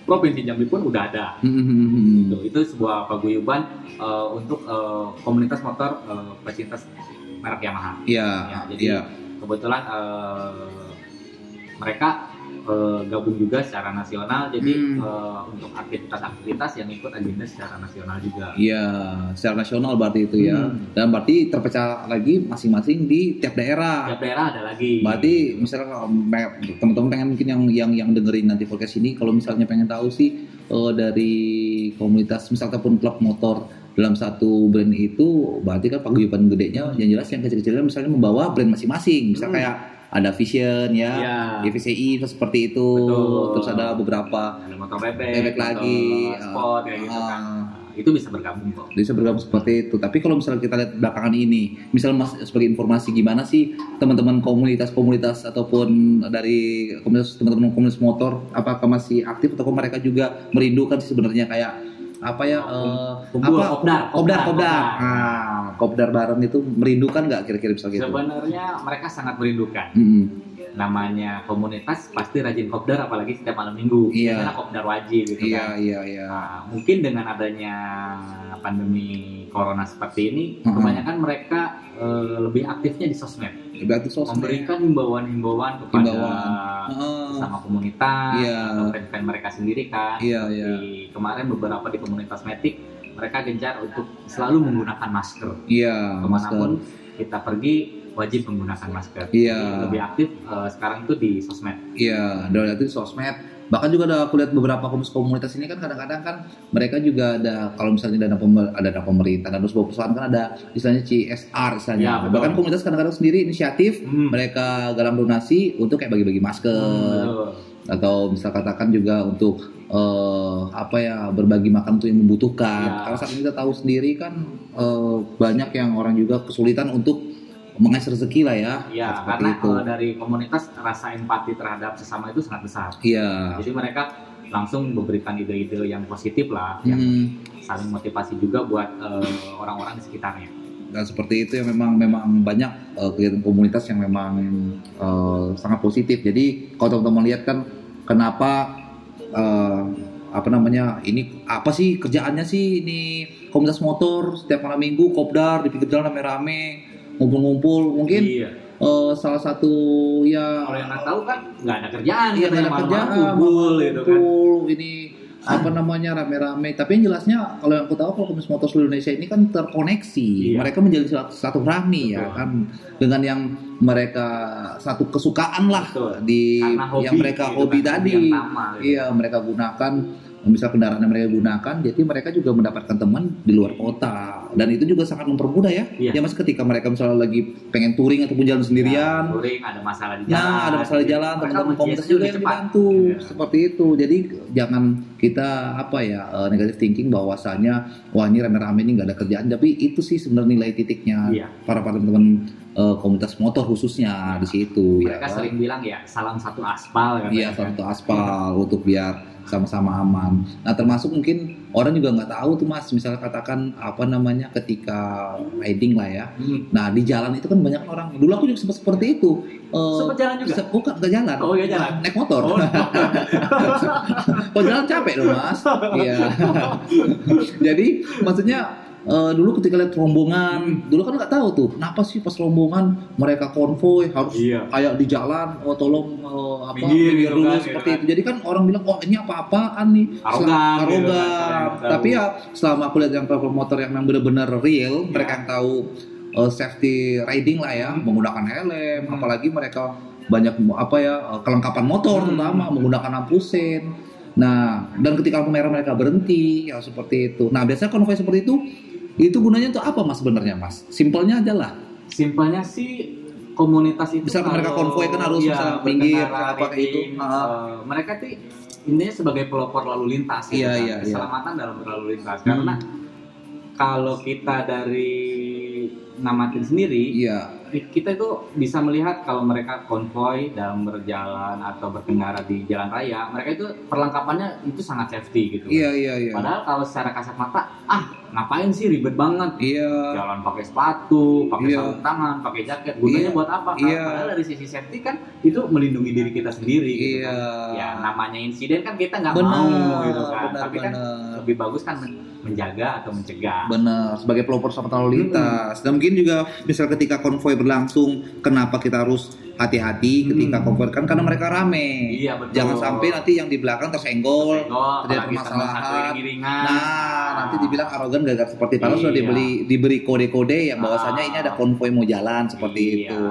C: Provinsi Jambi pun udah ada.
B: Hmm,
C: Gitu. Itu sebuah paguyuban eh, untuk eh, komunitas motor eh, pecinta merek Yamaha.
B: Iya,
C: Ya, jadi
B: iya,
C: kebetulan eh, mereka eh, gabung juga secara nasional. Jadi
B: Hmm.
C: eh, untuk aktivitas-aktivitas yang ikut agenda secara nasional juga.
B: iya, secara nasional berarti itu ya.
C: Hmm.
B: Dan berarti terpecah lagi masing-masing di tiap daerah.
C: Tiap daerah ada lagi.
B: Berarti misalnya teman-teman pengen mungkin yang yang yang dengerin nanti podcast ini kalau misalnya pengen tahu sih eh, dari komunitas misal ataupun klub motor dalam satu brand itu berarti kan paguyuban gedenya yang jelas yang kecil-kecilnya misalnya membawa brand masing-masing. Misal
C: Hmm.
B: kayak ada Vision ya. DVCI seperti itu.
C: Betul.
B: Terus ada beberapa
C: ada motor bebek,
B: bebek lagi,
C: sport kayak gitu
B: ah,
C: kan. Nah, itu bisa bergabung kok.
B: bisa bergabung seperti itu. Tapi kalau misalnya kita lihat belakangan ini, misalnya mas sebagai informasi gimana sih teman-teman komunitas-komunitas ataupun dari komunitas teman-teman komunitas motor, apakah masih aktif atau mereka juga merindukan sih sebenarnya kayak apa ya?
C: Kumpul,
B: apa?
C: kopdar,
B: Kopdar, kopdar.
C: kopdar.
B: Ah, kopdar bareng itu merindukan nggak kira-kira misalnya gitu?
C: Sebenarnya mereka sangat merindukan.
B: Mm-mm.
C: Namanya komunitas pasti rajin kopdar apalagi setiap malam minggu.
B: Iya.
C: Karena kopdar wajib gitu
B: Iya,
C: kan.
B: iya, iya.
C: Nah, mungkin dengan adanya pandemi corona seperti ini,
B: Mhm.
C: kebanyakan mereka eh, lebih aktifnya di sosmed,
B: Berarti sosmed.
C: memberikan himbauan-himbauan kepada
B: Himbauan. Heeh.
C: Sama komunitas
B: Iya.
C: atau fan-fan mereka sendiri kan.
B: Iya, iya.
C: Di kemarin beberapa di komunitas Matic mereka gencar untuk selalu menggunakan masker.
B: Iya, masker.
C: Ke mana pun kita pergi wajib menggunakan masker.
B: Iya.
C: Jadi lebih aktif eh, sekarang itu di sosmed.
B: Iya, dari itu sosmed bahkan juga ada aku lihat beberapa komunitas ini kan kadang-kadang kan mereka juga ada kalau misalnya dana ada dana pemerintah dan sebuah perusahaan kan ada istilahnya CSR istilahnya
C: Ya,
B: bahkan komunitas kadang-kadang sendiri inisiatif
C: Hmm.
B: mereka galang donasi untuk kayak bagi-bagi masker
C: Betul.
B: atau misal katakan juga untuk eh, apa ya berbagi makan untuk yang membutuhkan.
C: Ya.
B: Karena saat ini kita tahu sendiri kan eh, banyak yang orang juga kesulitan untuk mengais rezeki lah ya.
C: Ya,
B: Seperti
C: karena
B: itu.
C: kalau dari komunitas rasa empati terhadap sesama itu sangat besar.
B: Iya.
C: Jadi mereka langsung memberikan ide-ide yang positif lah, yang
B: Hmm.
C: saling motivasi juga buat eh, orang-orang di sekitarnya.
B: Dan seperti itu yang memang memang banyak eh, kegiatan komunitas yang memang eh, sangat positif. Jadi kalau teman-teman lihat kan kenapa eh, apa namanya ini apa sih kerjaannya sih ini komunitas motor setiap malam minggu kopdar di pinggir jalan rame-rame ngumpul-ngumpul mungkin
C: Iya.
B: eh, salah satu ya
C: Kalau yang nggak tahu kan nggak ada kerjaan,
B: iya nggak ada kerjaan
C: kumpul gitu kan.
B: ini apa namanya rame-rame tapi yang jelasnya kalau yang aku tahu kalau komunitas motor seluruh Indonesia ini kan terkoneksi
C: Iya.
B: mereka menjadi satu, satu rami ya
C: Betul.
B: kan dengan yang mereka satu kesukaan lah
C: Betul.
B: di
C: hobi,
B: yang mereka
C: gitu
B: hobi
C: kan,
B: tadi
C: yang gitu.
B: iya mereka gunakan misal kendaraan yang mereka gunakan jadi mereka juga mendapatkan teman di luar kota dan itu juga sangat mempermudah ya
C: Iya.
B: ya mas ketika mereka misalnya lagi pengen touring ataupun jalan sendirian
C: Nah, touring, ada masalah di jalan.
B: Nah, ada masalah di jalan,
C: Mereka
B: teman-teman komunitas juga yang dibantu.
C: Iya.
B: Seperti itu. Jadi jangan kita apa ya eh, negative thinking bahwasanya wah ini rame-rame ini nggak ada kerjaan, tapi itu sih sebenarnya nilai titiknya
C: Iya.
B: para para teman eh, komunitas motor khususnya di situ
C: Mereka
B: ya.
C: sering bilang ya salam satu aspal
B: Iya,
C: katanya.
B: satu aspal untuk biar sama-sama aman. Nah, termasuk mungkin orang juga nggak tahu tuh mas, misalnya katakan apa namanya ketika riding lah ya.
C: Hmm.
B: Nah di jalan itu kan banyak orang. Dulu aku juga sempat seperti itu. Eh,
C: Sempat jalan juga?
B: Bukan nggak jalan.
C: Oh, iya jalan.
B: Naik motor.
C: Oh,
B: Kalau jalan capek dong mas. Iya. Jadi maksudnya eh, dulu ketika lihat rombongan, dulu kan nggak tahu tuh kenapa sih pas rombongan mereka konvoy harus
C: Iya.
B: kayak di jalan, oh tolong eh, apa
C: Minggir gitu
B: dulu
C: kan,
B: seperti
C: gitu
B: itu. Jadi kan orang bilang oh ini apa-apaan nih,
C: Arogan,
B: Selam-
C: gitu kan,
B: arogan. Tapi ya selama aku lihat yang motor yang memang benar-benar real,
C: Iya.
B: mereka yang tahu eh, safety riding lah ya, menggunakan helm,
C: Hmm.
B: apalagi mereka banyak apa ya kelengkapan motor
C: Hmm.
B: terutama menggunakan lampu sen. Nah, dan ketika lampu merah mereka berhenti ya seperti itu. Nah, biasanya konvoy seperti itu itu gunanya untuk apa Mas sebenarnya Mas? Simpelnya aja lah.
C: Simpelnya sih komunitas itu
B: Misalkan mereka konvoy kan harus
C: iya,
B: misalnya minggir,
C: berkendara,
B: apa kayak
C: riding,
B: Ah.
C: eh, mereka tuh intinya sebagai pelopor lalu lintas gitu
B: Iya,
C: kan.
B: iya, iya.
C: keselamatan dalam berlalu lintas
B: Hmm.
C: karena kalau kita dari namatin sendiri
B: Iya.
C: Kita itu bisa melihat kalau mereka konvoy dalam berjalan atau berkendara di jalan raya mereka itu perlengkapannya itu sangat safety gitu
B: Iya, iya, iya.
C: padahal kalau secara kasat mata ah ngapain sih ribet banget
B: Iya.
C: jalan pakai sepatu, pakai
B: Iya.
C: sarung tangan, pakai jaket. Gunanya
B: Iya.
C: buat apa?
B: Iya.
C: Padahal dari sisi safety kan itu melindungi diri kita sendiri. gitu
B: Iya.
C: kan. Ya namanya insiden kan kita nggak mau gitu kan.
B: benar,
C: Tapi kan
B: benar.
C: Lebih bagus kan men- menjaga atau mencegah.
B: Benar, sebagai pelopor sama lalu lintas. Dan mungkin juga misal ketika konvoy berlangsung, kenapa kita harus hati-hati ketika
C: Hmm.
B: konvoy kan karena mereka rame.
C: Iya betul.
B: Jangan sampai nanti yang di belakang tersenggol.
C: Senggol,
B: terjadi permasalahan. Nah, nanti dibilang arogan gara-gara seperti padahal sudah
C: Iya.
B: dibeli diberi kode-kode yang bahwasanya
C: Ah.
B: ini ada konvoy mau jalan seperti
C: Iya.
B: itu.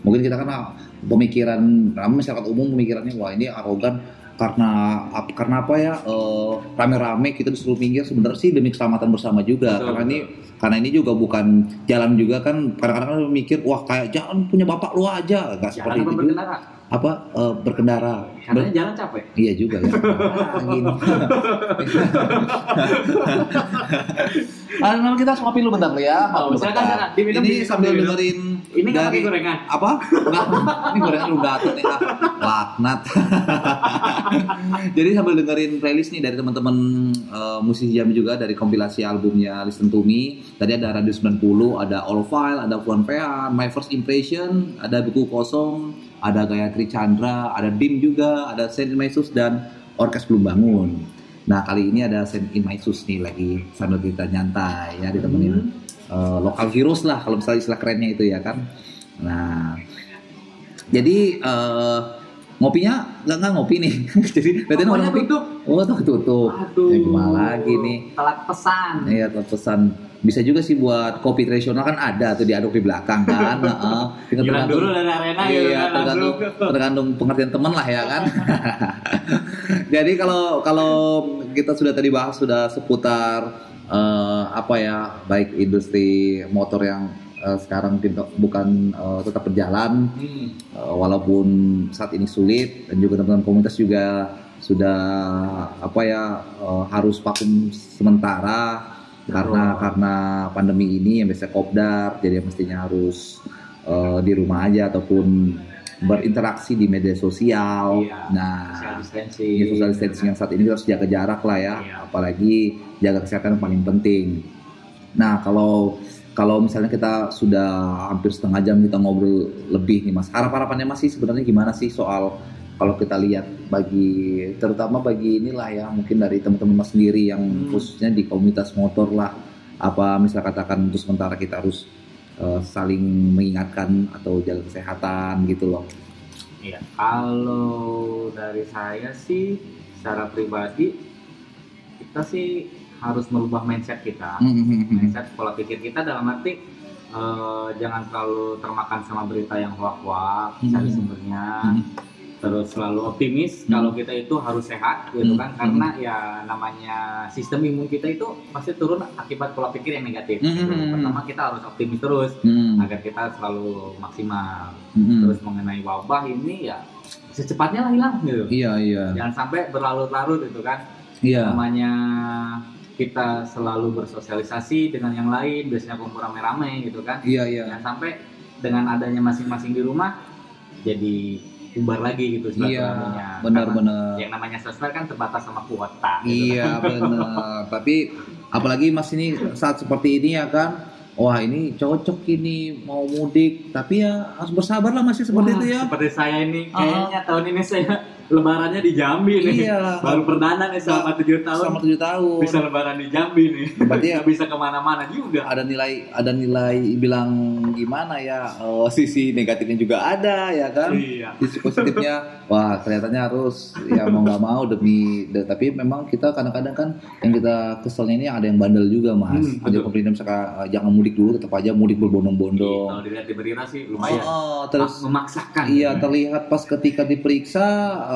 B: Mungkin kita kan ah, pemikiran kami masyarakat umum pemikirannya wah ini arogan karena ap- karena apa ya eh, rame-rame kita disuruh minggir sebenarnya sih demi keselamatan bersama juga
C: Betul,
B: karena ini
C: betul.
B: karena ini juga bukan jalan juga kan kadang-kadang mikir wah kayak jalan punya bapak lu aja nggak seperti itu juga. Apa eh, berkendara
C: Karena
B: Ber-
C: jalan capek.
B: iya juga ya gini. Ah, nama kita ngopi lu bentar ya.
C: Oh, silakan, silakan. Diminum,
B: Ini sambil dengerin
C: Ini nggak pakai
B: dari-
C: gorengan.
B: Apa? Enggak. Ini gorengan lu gatot nih. ah. Laknat. Jadi sambil dengerin playlist nih dari teman-teman eh, musisi jam juga dari kompilasi albumnya Listen to Me. Tadi ada Radio 90, ada All File, ada Puan Pean, My First Impression, ada Buku Kosong, ada Gayatri Chandra, ada Bim juga, ada Saint Ignatius dan Orkes Belum Bangun. Nah kali ini ada Saint Ignatius nih lagi sambil kita nyantai ya ditemenin
C: Hmm.
B: eh, lokal heroes lah kalau misalnya istilah kerennya itu ya kan. Nah jadi eh, ngopinya nggak nggak ngopi nih. jadi berarti orang ngopi.
C: tutup.
B: Oh tuh tutup.
C: Aduh.
B: Ya, gimana lagi nih?
C: Telat pesan.
B: Iya telah pesan bisa juga sih buat kopi tradisional kan ada tuh diaduk di belakang kan.
C: Jalan
B: tergantung-
C: dulu dari arena gitu
B: Iya,
C: kan
B: tergantung, tergantung pengertian teman lah ya kan. Jadi kalau kalau kita sudah tadi bahas sudah seputar eh, apa ya baik industri motor yang eh, sekarang tidak bukan eh, tetap berjalan
C: Hmm.
B: eh, walaupun saat ini sulit dan juga teman-teman komunitas juga sudah apa ya eh, harus vakum sementara karena
C: Betul.
B: karena pandemi ini yang biasa kopdar jadi mestinya harus eh, di rumah aja ataupun berinteraksi di media sosial.
C: Iya.
B: Nah,
C: Social distancing.
B: ya, social distancing yang saat ini kita harus jaga jarak lah ya,
C: Iya.
B: apalagi jaga kesehatan yang paling penting. Nah, kalau kalau misalnya kita sudah hampir setengah jam kita ngobrol lebih nih Mas, harap-harapannya masih sebenarnya gimana sih soal kalau kita lihat bagi terutama bagi inilah ya mungkin dari teman-teman Mas sendiri yang
C: Hmm.
B: khususnya di komunitas motor lah apa misalnya katakan untuk sementara kita harus eh, saling mengingatkan atau jaga kesehatan gitu loh.
C: Iya, kalau dari saya sih secara pribadi kita sih harus merubah mindset kita.
B: Hmm.
C: Mindset pola pikir kita dalam arti eh, jangan terlalu termakan sama berita yang hoak-hoak,
B: Hmm.
C: cari sumbernya,
B: Hmm.
C: Terus selalu optimis
B: Hmm.
C: kalau kita itu harus sehat gitu
B: Hmm.
C: kan karena ya namanya sistem imun kita itu pasti turun akibat pola pikir yang negatif. gitu.
B: Hmm.
C: Pertama kita harus optimis terus
B: Hmm.
C: agar kita selalu maksimal.
B: Hmm.
C: Terus mengenai wabah ini ya secepatnya lah hilang gitu.
B: Iya iya
C: Jangan sampai berlarut-larut gitu kan.
B: iya.
C: Namanya kita selalu bersosialisasi dengan yang lain, biasanya kumpul rame-rame gitu kan.
B: Iya iya.
C: Jangan sampai dengan adanya masing-masing di rumah jadi bubar lagi gitu
B: Iya,
C: silaturahminya. Karena
B: benar-benar.
C: Yang namanya sosmed kan terbatas sama kuota. gitu
B: Iya benar. Tapi apalagi Mas ini saat seperti ini ya kan, wah ini cocok ini mau mudik. Tapi ya harus bersabar lah masih seperti
C: Wah,
B: itu ya.
C: Seperti saya ini,
B: Ah.
C: kayaknya tahun ini saya lebarannya di Jambi nih.
B: Iya.
C: Baru perdana nih selama tujuh tahun.
B: Selama tujuh tahun.
C: Bisa lebaran di Jambi nih.
B: Berarti ya-
C: bisa ke mana-mana juga.
B: Ada nilai, ada nilai bilang gimana ya? Oh, sisi negatifnya juga ada ya kan?
C: Iya.
B: Sisi positifnya, wah kelihatannya harus ya mau nggak mau demi. de- tapi memang kita kadang-kadang kan yang kita keselnya ini ada yang bandel juga mas.
C: Hmm,
B: Jadi
C: betul.
B: pemerintah misalkan eh, jangan mudik dulu, tetap aja mudik berbondong-bondong.
C: Kalau dilihat di berita sih lumayan.
B: Oh, terus
C: memaksakan.
B: Iya terlihat pas ketika diperiksa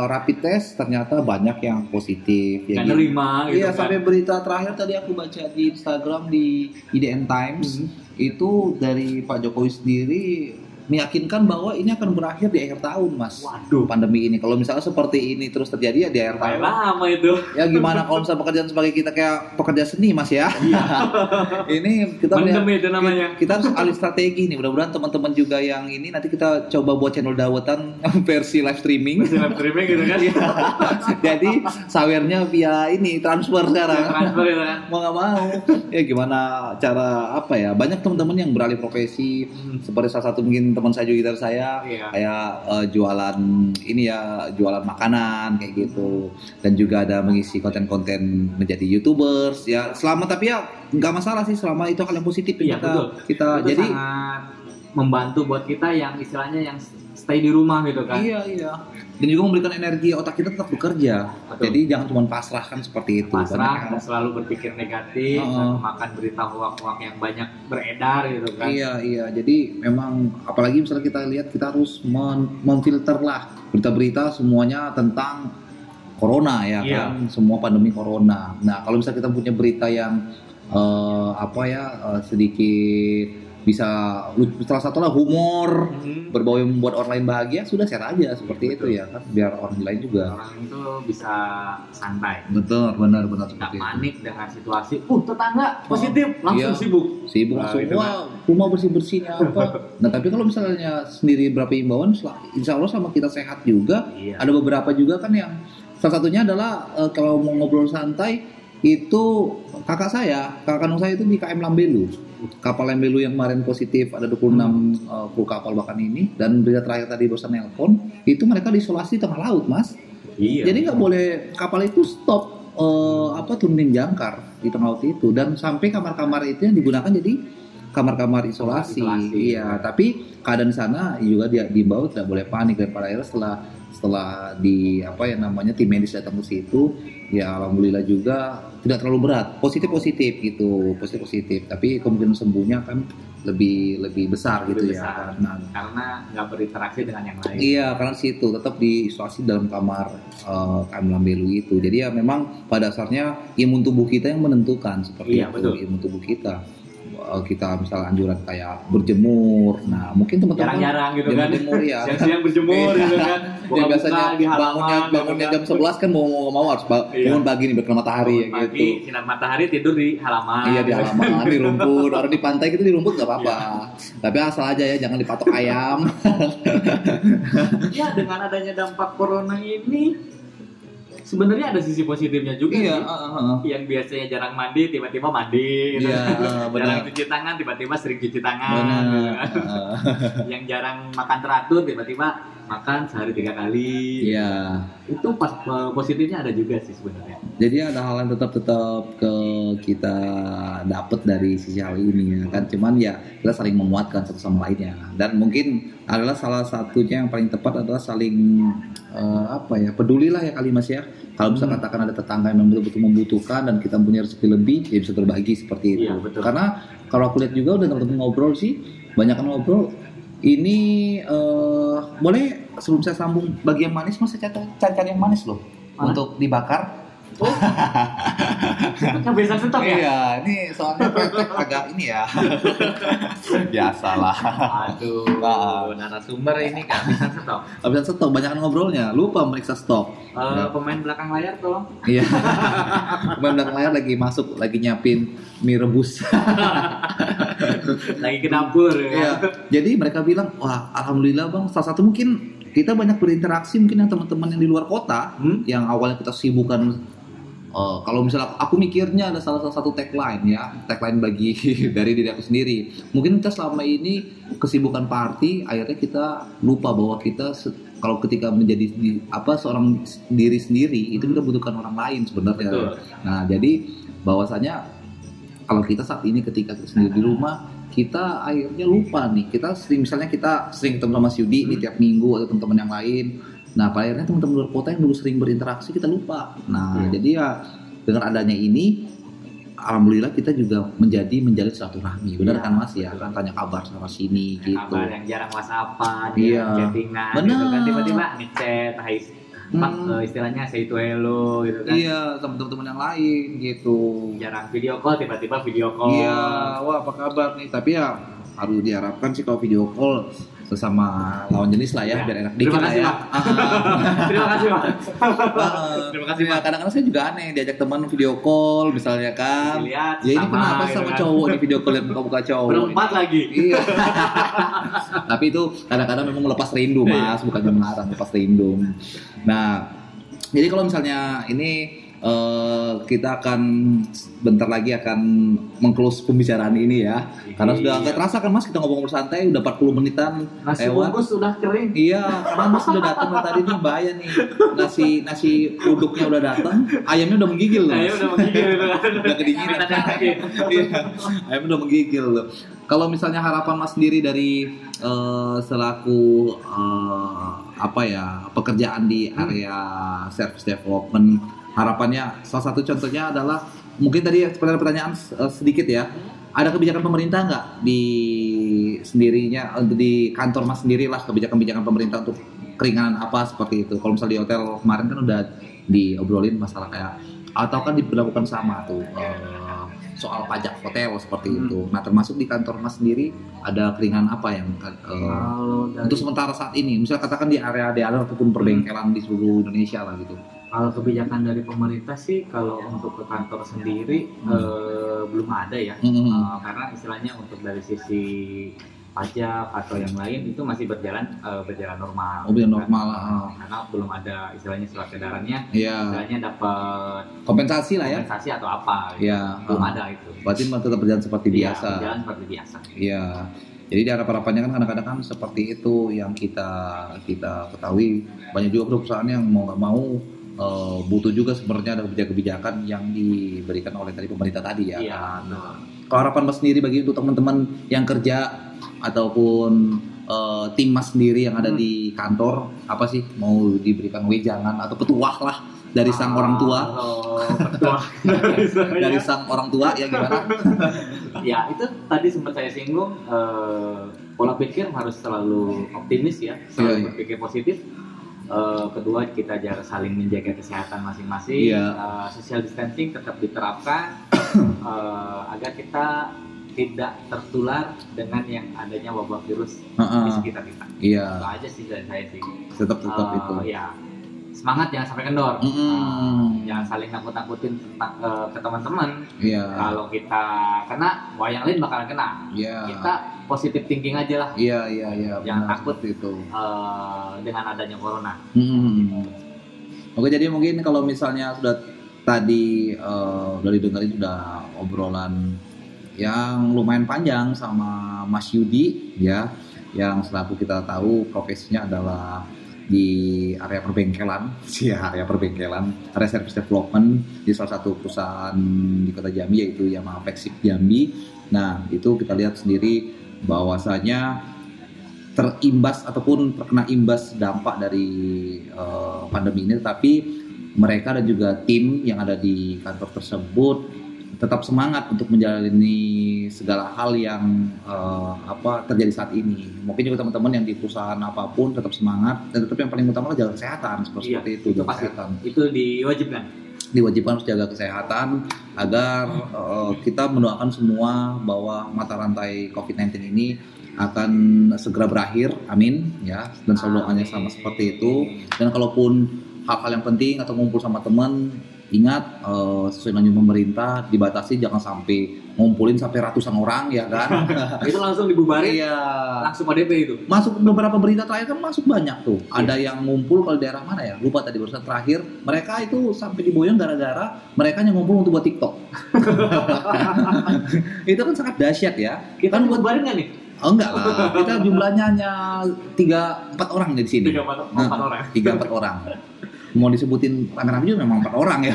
B: uh, rapid test ternyata banyak yang positif ya gitu.
C: nerima gitu
B: Iya
C: kan.
B: sampai berita terakhir tadi aku baca di Instagram di IDN Times
C: Hmm.
B: itu dari Pak Jokowi sendiri meyakinkan bahwa ini akan berakhir di akhir tahun mas
C: Waduh.
B: pandemi ini kalau misalnya seperti ini terus terjadi ya di akhir tahun
C: lama itu.
B: ya gimana kalau misalnya pekerjaan sebagai kita kayak pekerja seni mas ya ini kita
C: Mendem
B: melihat-
C: itu namanya.
B: kita harus alih strategi nih mudah-mudahan teman-teman juga yang ini nanti kita coba buat channel dawetan versi live streaming
C: Masih live streaming gitu kan.
B: Iya. jadi sawernya via ini transfer sekarang
C: Transfer gitu kan.
B: mau nggak mau ya gimana cara apa ya banyak teman-teman yang beralih profesi
C: Hmm.
B: seperti salah satu mungkin teman saya juga gitar saya
C: Iya.
B: kayak eh, jualan ini ya jualan makanan kayak gitu dan juga ada mengisi konten-konten menjadi youtubers ya selama tapi ya nggak masalah sih selama itu hal yang positif
C: Iya,
B: yang kita
C: betul.
B: kita
C: Itu
B: jadi
C: sangat membantu buat kita yang istilahnya yang stay di rumah gitu kan.
B: iya iya dan juga memberikan energi otak kita tetap bekerja
C: Betul.
B: jadi jangan cuma pasrah kan seperti itu
C: pasrah
B: yang-
C: selalu berpikir negatif dan makan berita hoak-hoak yang banyak beredar gitu kan.
B: Iya iya jadi memang apalagi misalnya kita lihat kita harus men- memfilter lah berita-berita semuanya tentang corona ya
C: Iya.
B: kan semua pandemi corona. Nah kalau misalnya kita punya berita yang eh, apa ya eh, sedikit bisa salah satu lah humor
C: Mhm.
B: berbau yang membuat orang lain bahagia sudah share aja seperti itu
C: Betul.
B: ya kan biar orang lain juga
C: Orang itu bisa santai.
B: betul benar benar
C: Nggak
B: seperti itu
C: panik dengan situasi. Uh tetangga positif langsung
B: Iya.
C: sibuk.
B: sibuk
C: Nah,
B: langsung
C: itu
B: wah rumah bersih bersihnya apa nah tapi kalau misalnya sendiri berapa imbauan insya Allah sama kita sehat juga
C: Iya.
B: ada beberapa juga kan yang salah satunya adalah eh, kalau mau ngobrol santai itu kakak saya kakak kandung saya itu di KM Lambelu kapal Lambelu yang kemarin positif ada 26 eh, kru kapal bahkan ini dan berita terakhir tadi bosan nelpon itu mereka diisolasi di tengah laut mas
C: Iya.
B: jadi nggak boleh kapal itu stop eh, apa turunin jangkar di tengah laut itu dan sampai kamar-kamar itu yang digunakan jadi kamar-kamar isolasi.
C: Isolasi.
B: Iya, tapi keadaan di sana juga dia diimbau tidak boleh panik dan pada akhirnya setelah setelah di apa ya namanya tim medis datang ke situ ya alhamdulillah juga tidak terlalu berat positif positif gitu positif positif tapi kemungkinan sembuhnya kan lebih lebih besar gitu
C: Lebih
B: ya
C: besar.
B: karena
C: karena nggak berinteraksi dengan yang lain.
B: Iya, karena situ tetap diisolasi dalam kamar uh, KM Lambelu itu. Jadi ya memang pada dasarnya imun tubuh kita yang menentukan seperti
C: Iya,
B: itu
C: betul.
B: imun tubuh kita. Uh, kita misalnya anjuran kayak berjemur. Nah, mungkin teman-teman
C: Jarang-jarang gitu kan.
B: berjemur ya.
C: Siang-siang berjemur
B: Iya.
C: gitu kan.
B: Yang biasanya
C: di halaman,
B: bangunnya bangunnya jam 11 kan mau mau, mau harus
C: Iya.
B: bangun pagi nih berkena matahari ya gitu.
C: pagi, sinar matahari tidur di halaman.
B: Iya di halaman, di rumput, orang di pantai gitu di rumput nggak apa-apa.
C: Iya.
B: Tapi asal aja ya jangan dipatok ayam.
C: ya dengan adanya dampak corona ini sebenarnya ada sisi positifnya juga
B: Iya,
C: sih.
B: uh, uh, uh.
C: yang biasanya jarang mandi tiba-tiba mandi.
B: Iya, uh,
C: jarang cuci tangan tiba-tiba sering cuci tangan
B: Benar. Uh,
C: yang jarang makan teratur tiba-tiba makan sehari tiga kali
B: Iya.
C: itu pas eh, positifnya ada juga sih sebenarnya
B: Jadi ada hal yang tetap tetap ke kita dapat dari sisi hal ini ya kan. Cuman ya kita saling memuatkan satu sama lainnya. Dan mungkin adalah salah satunya yang paling tepat adalah saling eh, apa ya pedulilah ya kali mas ya. Kalau bisa
C: Hmm.
B: katakan ada tetangga yang betul-betul membutuhkan dan kita punya rezeki lebih, ya bisa berbagi seperti itu.
C: Iya, betul.
B: Karena kalau aku lihat juga udah teman-teman ngobrol sih, banyak kan ngobrol. Ini eh, boleh sebelum saya sambung bagian manis, mas saya cari yang manis loh
C: Mana?
B: untuk dibakar.
C: Kebiasaan stok ya
B: Iya, ini soalnya praktek agak ini ya. Biasalah.
C: aduh
B: Ah.
C: narasumber ini kehabisan stok
B: Habis stok banyak ngobrolnya, lupa meriksa stok.
C: Eh, pemain belakang layar tolong
B: Iya. Pemain belakang layar lagi masuk, lagi nyiapin mie rebus.
C: lagi ke dapur ya.
B: Iya. Jadi mereka bilang, wah alhamdulillah bang. Salah satu mungkin kita banyak berinteraksi mungkin yang teman-teman yang di luar kota,
C: Hmm?
B: yang awalnya kita sibukkan. Eh, kalau misalnya aku mikirnya ada salah satu tagline ya, tagline bagi dari diri aku sendiri. Mungkin kita selama ini kesibukan party, akhirnya kita lupa bahwa kita kalau ketika menjadi di- apa seorang diri sendiri itu kita butuhkan orang lain sebenarnya.
C: Betul.
B: Nah, jadi bahwasanya kalau kita saat ini ketika kita sendiri di rumah kita akhirnya lupa nih kita sering misalnya kita sering ketemu sama Mas Yudi di
C: Hmm.
B: tiap minggu atau teman-teman yang lain nah pada akhirnya teman-teman luar kota yang dulu sering berinteraksi kita lupa nah
C: Hmm.
B: jadi ya dengan adanya ini alhamdulillah kita juga menjadi menjalin silaturahmi benar
C: Iya,
B: kan Mas ya kan tanya kabar sama sini gitu
C: kabar yang jarang whatsappan
B: Iya.
C: chattingan
B: Bener.
C: gitu kan tiba-tiba ngechat hai
B: Hmm.
C: eh, istilahnya say to hello gitu kan
B: iya sama teman-teman yang lain gitu
C: jarang video call tiba-tiba video call
B: Iya, wah apa kabar nih? Tapi ya harus diharapkan sih kalau video call sesama lawan jenis lah ya,
C: Ya.
B: biar enak dikit lah
C: kasih,
B: ya.
C: Pak. terima kasih pak
B: Ah,
C: Terima kasih,
B: ya,
C: Pak.
B: Kadang-kadang saya juga aneh diajak teman video call misalnya kan.
C: Dilihat
B: Ya ini
C: sama,
B: kenapa
C: gitu
B: sama
C: kan.
B: cowok nih video call yang buka-buka cowok.
C: berempat lagi
B: Iya. Tapi itu kadang-kadang memang melepas rindu
C: Iya.
B: mas, bukannya melarang, lepas rindu. Nah, jadi kalau misalnya ini eh, kita akan bentar lagi akan mengclose pembicaraan ini ya, karena sudah
C: Iya.
B: agak terasa kan mas kita ngobrol santai udah 40 menitan
C: nasi
B: lewat.
C: bungkus sudah kering
B: Iya, karena mas sudah datang dari tadi nih bahaya nih. Nasi nasi uduknya udah datang, ayamnya udah menggigil loh.
C: saya
B: Mas.
C: udah menggigil
B: Udah kedinginan. Iya, ayamnya udah menggigil loh. Kalau misalnya harapan Mas sendiri dari eh, selaku eh, apa ya pekerjaan di area service development, harapannya salah satu contohnya adalah mungkin tadi seperti ada pertanyaan eh, sedikit ya. Ada kebijakan pemerintah nggak di sendirinya untuk di kantor Mas sendiri lah kebijakan-kebijakan pemerintah untuk keringanan apa seperti itu. Kalau misalnya di hotel kemarin kan udah diobrolin masalah kayak atau kan diberlakukan sama tuh eh, soal pajak hotel seperti
C: Hmm.
B: itu. Nah termasuk di kantor Mas sendiri ada keringanan apa yang
C: kalau dari
B: untuk sementara saat ini, misalnya katakan di area daerah ataupun perbengkelan di seluruh Indonesia lah gitu.
C: Kalau kebijakan dari pemerintah sih kalau untuk ke kantor sendiri eh, belum ada ya.
B: Hmm.
C: Eh, karena istilahnya untuk dari sisi pajak atau yang lain itu masih berjalan eh, berjalan normal.
B: Oh, berjalan
C: Kan?
B: normal, ah.
C: Karena belum ada istilahnya surat edarannya,
B: Iya,
C: istilahnya dapat
B: kompensasi lah ya.
C: kompensasi atau apa. gitu.
B: Iya,
C: Belum ada itu.
B: Berarti tetap berjalan seperti
C: Iya,
B: biasa.
C: Berjalan seperti biasa.
B: Iya. Jadi di harapan-harapannya kan kadang-kadang kan seperti itu yang kita kita ketahui banyak juga perusahaan yang mau nggak mau eh, butuh juga sebenarnya ada kebijakan-kebijakan yang diberikan oleh tadi pemerintah tadi ya.
C: Iya.
B: kan. Kalau harapan Mas sendiri bagi untuk teman-teman yang kerja ataupun eh, tim mas sendiri yang ada
C: Hmm.
B: di kantor apa sih mau diberikan wejangan atau petuah lah dari sang orang tua
C: Oh, petuah.
B: dari sang orang tua ya gimana
C: ya itu tadi sempat saya singgung eh, pola pikir harus selalu optimis ya selalu
B: Iya, iya.
C: berpikir positif Eh, kedua kita jaga saling menjaga kesehatan masing-masing.
B: Iya.
C: Eh, social distancing tetap diterapkan eh, agar kita tidak tertular dengan yang adanya wabah virus di
B: Heeh.
C: sekitar kita.
B: Iya.
C: Itu aja sih dari saya sih.
B: Tetap tetap
C: Eh,
B: itu.
C: ya semangat jangan sampai kendor. Eh, jangan saling nakut-nakutin tentang eh, ke teman-teman.
B: Iya.
C: Kalau kita kena wah yang lain bakalan kena.
B: Iya.
C: Kita positive thinking aja lah.
B: Iya iya iya
C: Jangan
B: benar,
C: takut.
B: itu.
C: eh, dengan adanya corona.
B: Hmm. Oke jadi mungkin kalau misalnya sudah tadi eh, udah didengarin sudah obrolan yang lumayan panjang sama Mas Yudi ya yang selaku kita tahu profesinya adalah di area perbengkelan, sih area perbengkelan, area service development di salah satu perusahaan di kota Jambi yaitu Yamaha Flagship Jambi. Nah itu kita lihat sendiri bahwasanya terimbas ataupun terkena imbas dampak dari eh, pandemi ini tetapi mereka dan juga tim yang ada di kantor tersebut tetap semangat untuk menjalani segala hal yang eh, apa terjadi saat ini. Mungkin juga teman-teman yang di perusahaan apa pun tetap semangat dan tetap yang paling utama adalah jaga kesehatan seperti,
C: Iya,
B: seperti itu,
C: itu
B: jaga
C: pasti.
B: kesehatan.
C: itu diwajibkan
B: Diwajibkan harus jaga kesehatan agar eh, kita mendoakan semua bahwa mata rantai COVID-19 ini akan segera berakhir, amin ya. Dan selalu doanya sama seperti itu. Dan kalaupun hal-hal yang penting atau ngumpul sama teman, ingat eh, sesuai dengan pemerintah dibatasi jangan sampai ngumpulin sampai ratusan orang ya kan.
C: itu langsung dibubarin
B: Iya.
C: langsung ODP itu
B: Masuk beberapa berita terakhir kan masuk banyak tuh. Ada yang ngumpul kalau daerah mana ya? Lupa tadi barusan terakhir. Mereka itu sampai diboyong gara-gara mereka yang ngumpul untuk buat TikTok. itu kan sangat dahsyat ya.
C: kita
B: kan buat
C: nggak nih
B: Oh enggak lah, kita jumlahnya hanya tiga empat orang di sini.
C: tiga empat
B: Nah,
C: empat orang
B: tiga empat orang mau disebutin rame-rame juga memang empat orang ya.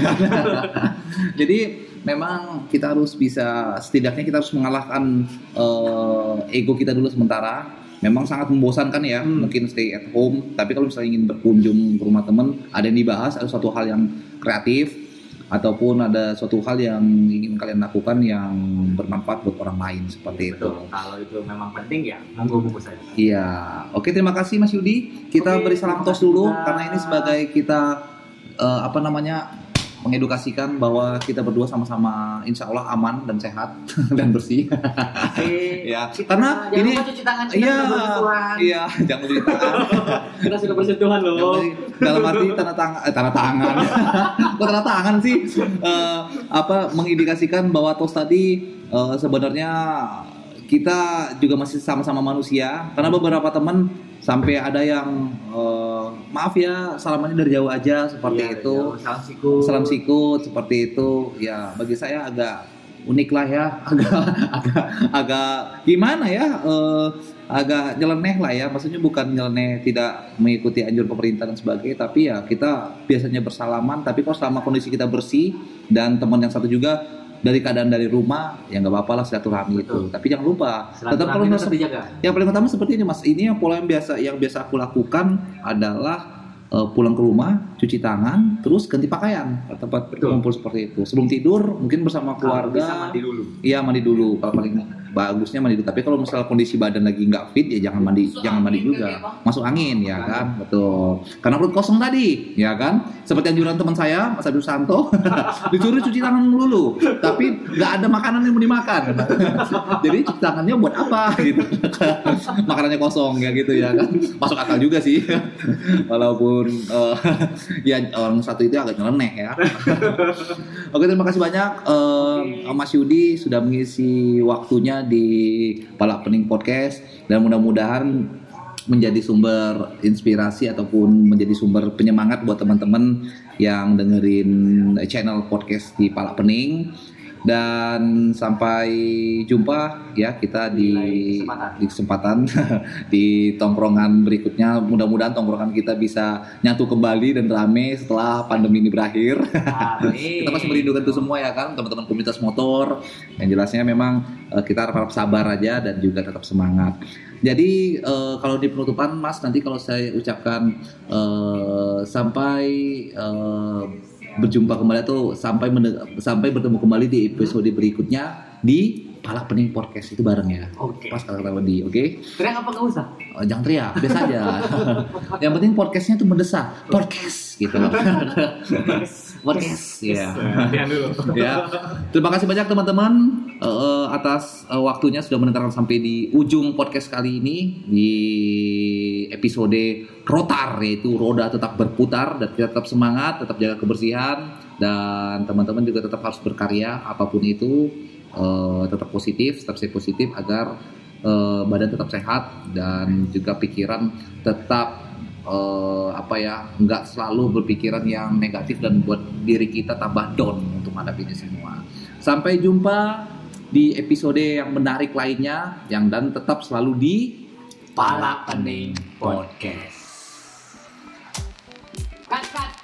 B: Jadi memang kita harus bisa setidaknya kita harus mengalahkan eh, ego kita dulu sementara. Memang sangat membosankan ya
C: Hmm.
B: mungkin stay at home. Tapi kalau misalnya ingin berkunjung ke rumah teman ada yang dibahas ada suatu hal yang kreatif ataupun ada suatu hal yang ingin kalian lakukan yang bermanfaat buat orang lain seperti itu
C: Betul. kalau itu memang penting ya monggo bungkus saja
B: Iya, oke terima kasih Mas Yudi. Kita
C: Oke,
B: beri salam tos dulu
C: juga.
B: karena ini sebagai kita eh, apa namanya mengedukasikan bahwa kita berdua sama-sama insya Allah aman dan sehat dan bersih. Ya, karena
C: jangan
B: ini-
C: lupa cuci tangan kita
B: Iya, iya, jangan lupa tangan.
C: kita sudah bersentuhan loh
B: dalam arti tanda tangan, eh, tanda tangan. Kok tanda tangan sih? Eh, apa mengindikasikan bahwa tos tadi eh, sebenarnya kita juga masih sama-sama manusia karena beberapa teman sampai ada yang eh, maaf ya salamannya dari jauh aja seperti
C: Iya,
B: itu.
C: jauh. salam sikut.
B: Salam sikut seperti itu. Ya bagi saya agak unik lah ya. Agak agak agak gimana ya eh, agak nyeleneh lah ya. Maksudnya bukan nyeleneh tidak mengikuti anjuran pemerintah dan sebagainya tapi ya kita biasanya bersalaman. Tapi kalau selama kondisi kita bersih dan teman yang satu juga dari keadaan dari rumah ya nggak apa-apa lah silaturahmi itu. Tapi jangan lupa tetap
C: tetap dijaga.
B: yang paling utama seperti ini mas. Ini yang pola yang biasa yang biasa aku lakukan adalah eh, pulang ke rumah cuci tangan terus ganti pakaian ke tempat
C: Betul.
B: kumpul seperti itu. Sebelum tidur mungkin bersama keluarga.
C: mandi dulu.
B: Iya mandi dulu kalau paling bagusnya mandi dulu. Tapi kalau misalnya kondisi badan lagi nggak fit ya jangan mandi jangan mandi juga. masuk angin ya kan? betul. Karena perut kosong tadi ya kan? Seperti anjuran teman saya Mas Abdul Santo disuruh cuci tangan dulu tapi nggak ada makanan yang mau dimakan. Jadi cuci tangannya buat apa gitu. Makanannya kosong ya gitu ya kan? Masuk akal juga sih. Walaupun eh, ya orang satu itu agak nyeleneh ya. Oke terima kasih banyak. Eh, Mas Yudi sudah mengisi waktunya di Palak Pening Podcast. Dan mudah-mudahan menjadi sumber inspirasi ataupun menjadi sumber penyemangat buat teman-teman yang dengerin channel podcast di Palak Pening Dan sampai jumpa ya kita di
C: Di kesempatan.
B: di tongkrongan berikutnya. Mudah-mudahan tongkrongan kita bisa nyatu kembali dan rame setelah pandemi ini berakhir.
C: Amin.
B: kita masih merindukan itu semua ya kan teman-teman komunitas motor. Yang jelasnya memang eh, kita harap sabar aja dan juga tetap semangat. Jadi eh, kalau di penutupan Mas nanti kalau saya ucapkan eh, sampai eh, berjumpa kembali atau sampai sampai bertemu kembali di episode berikutnya di Palak Pening Podcast itu bareng ya.
C: Oke.
B: Pas kata-kata di, oke?
C: Teriak apa nggak usah?
B: Oh, jangan teriak, biasa aja. Yang penting podcastnya itu mendesak, podcast gitu loh. podcast, ya.
C: Latihan dulu.
B: ya. Terima kasih banyak teman-teman eh, atas eh, waktunya sudah mendengarkan sampai di ujung podcast kali ini di episode rotar yaitu roda tetap berputar dan kita tetap semangat, tetap jaga kebersihan dan teman-teman juga tetap harus berkarya apa pun itu eh, tetap positif, tetap stay positif agar eh, badan tetap sehat dan juga pikiran tetap eh, apa ya nggak selalu berpikiran yang negatif dan buat diri kita tambah down untuk menghadapi ini semua. Sampai jumpa di episode yang menarik lainnya yang dan tetap selalu di
C: Pala Pening Podcast.
D: Waktu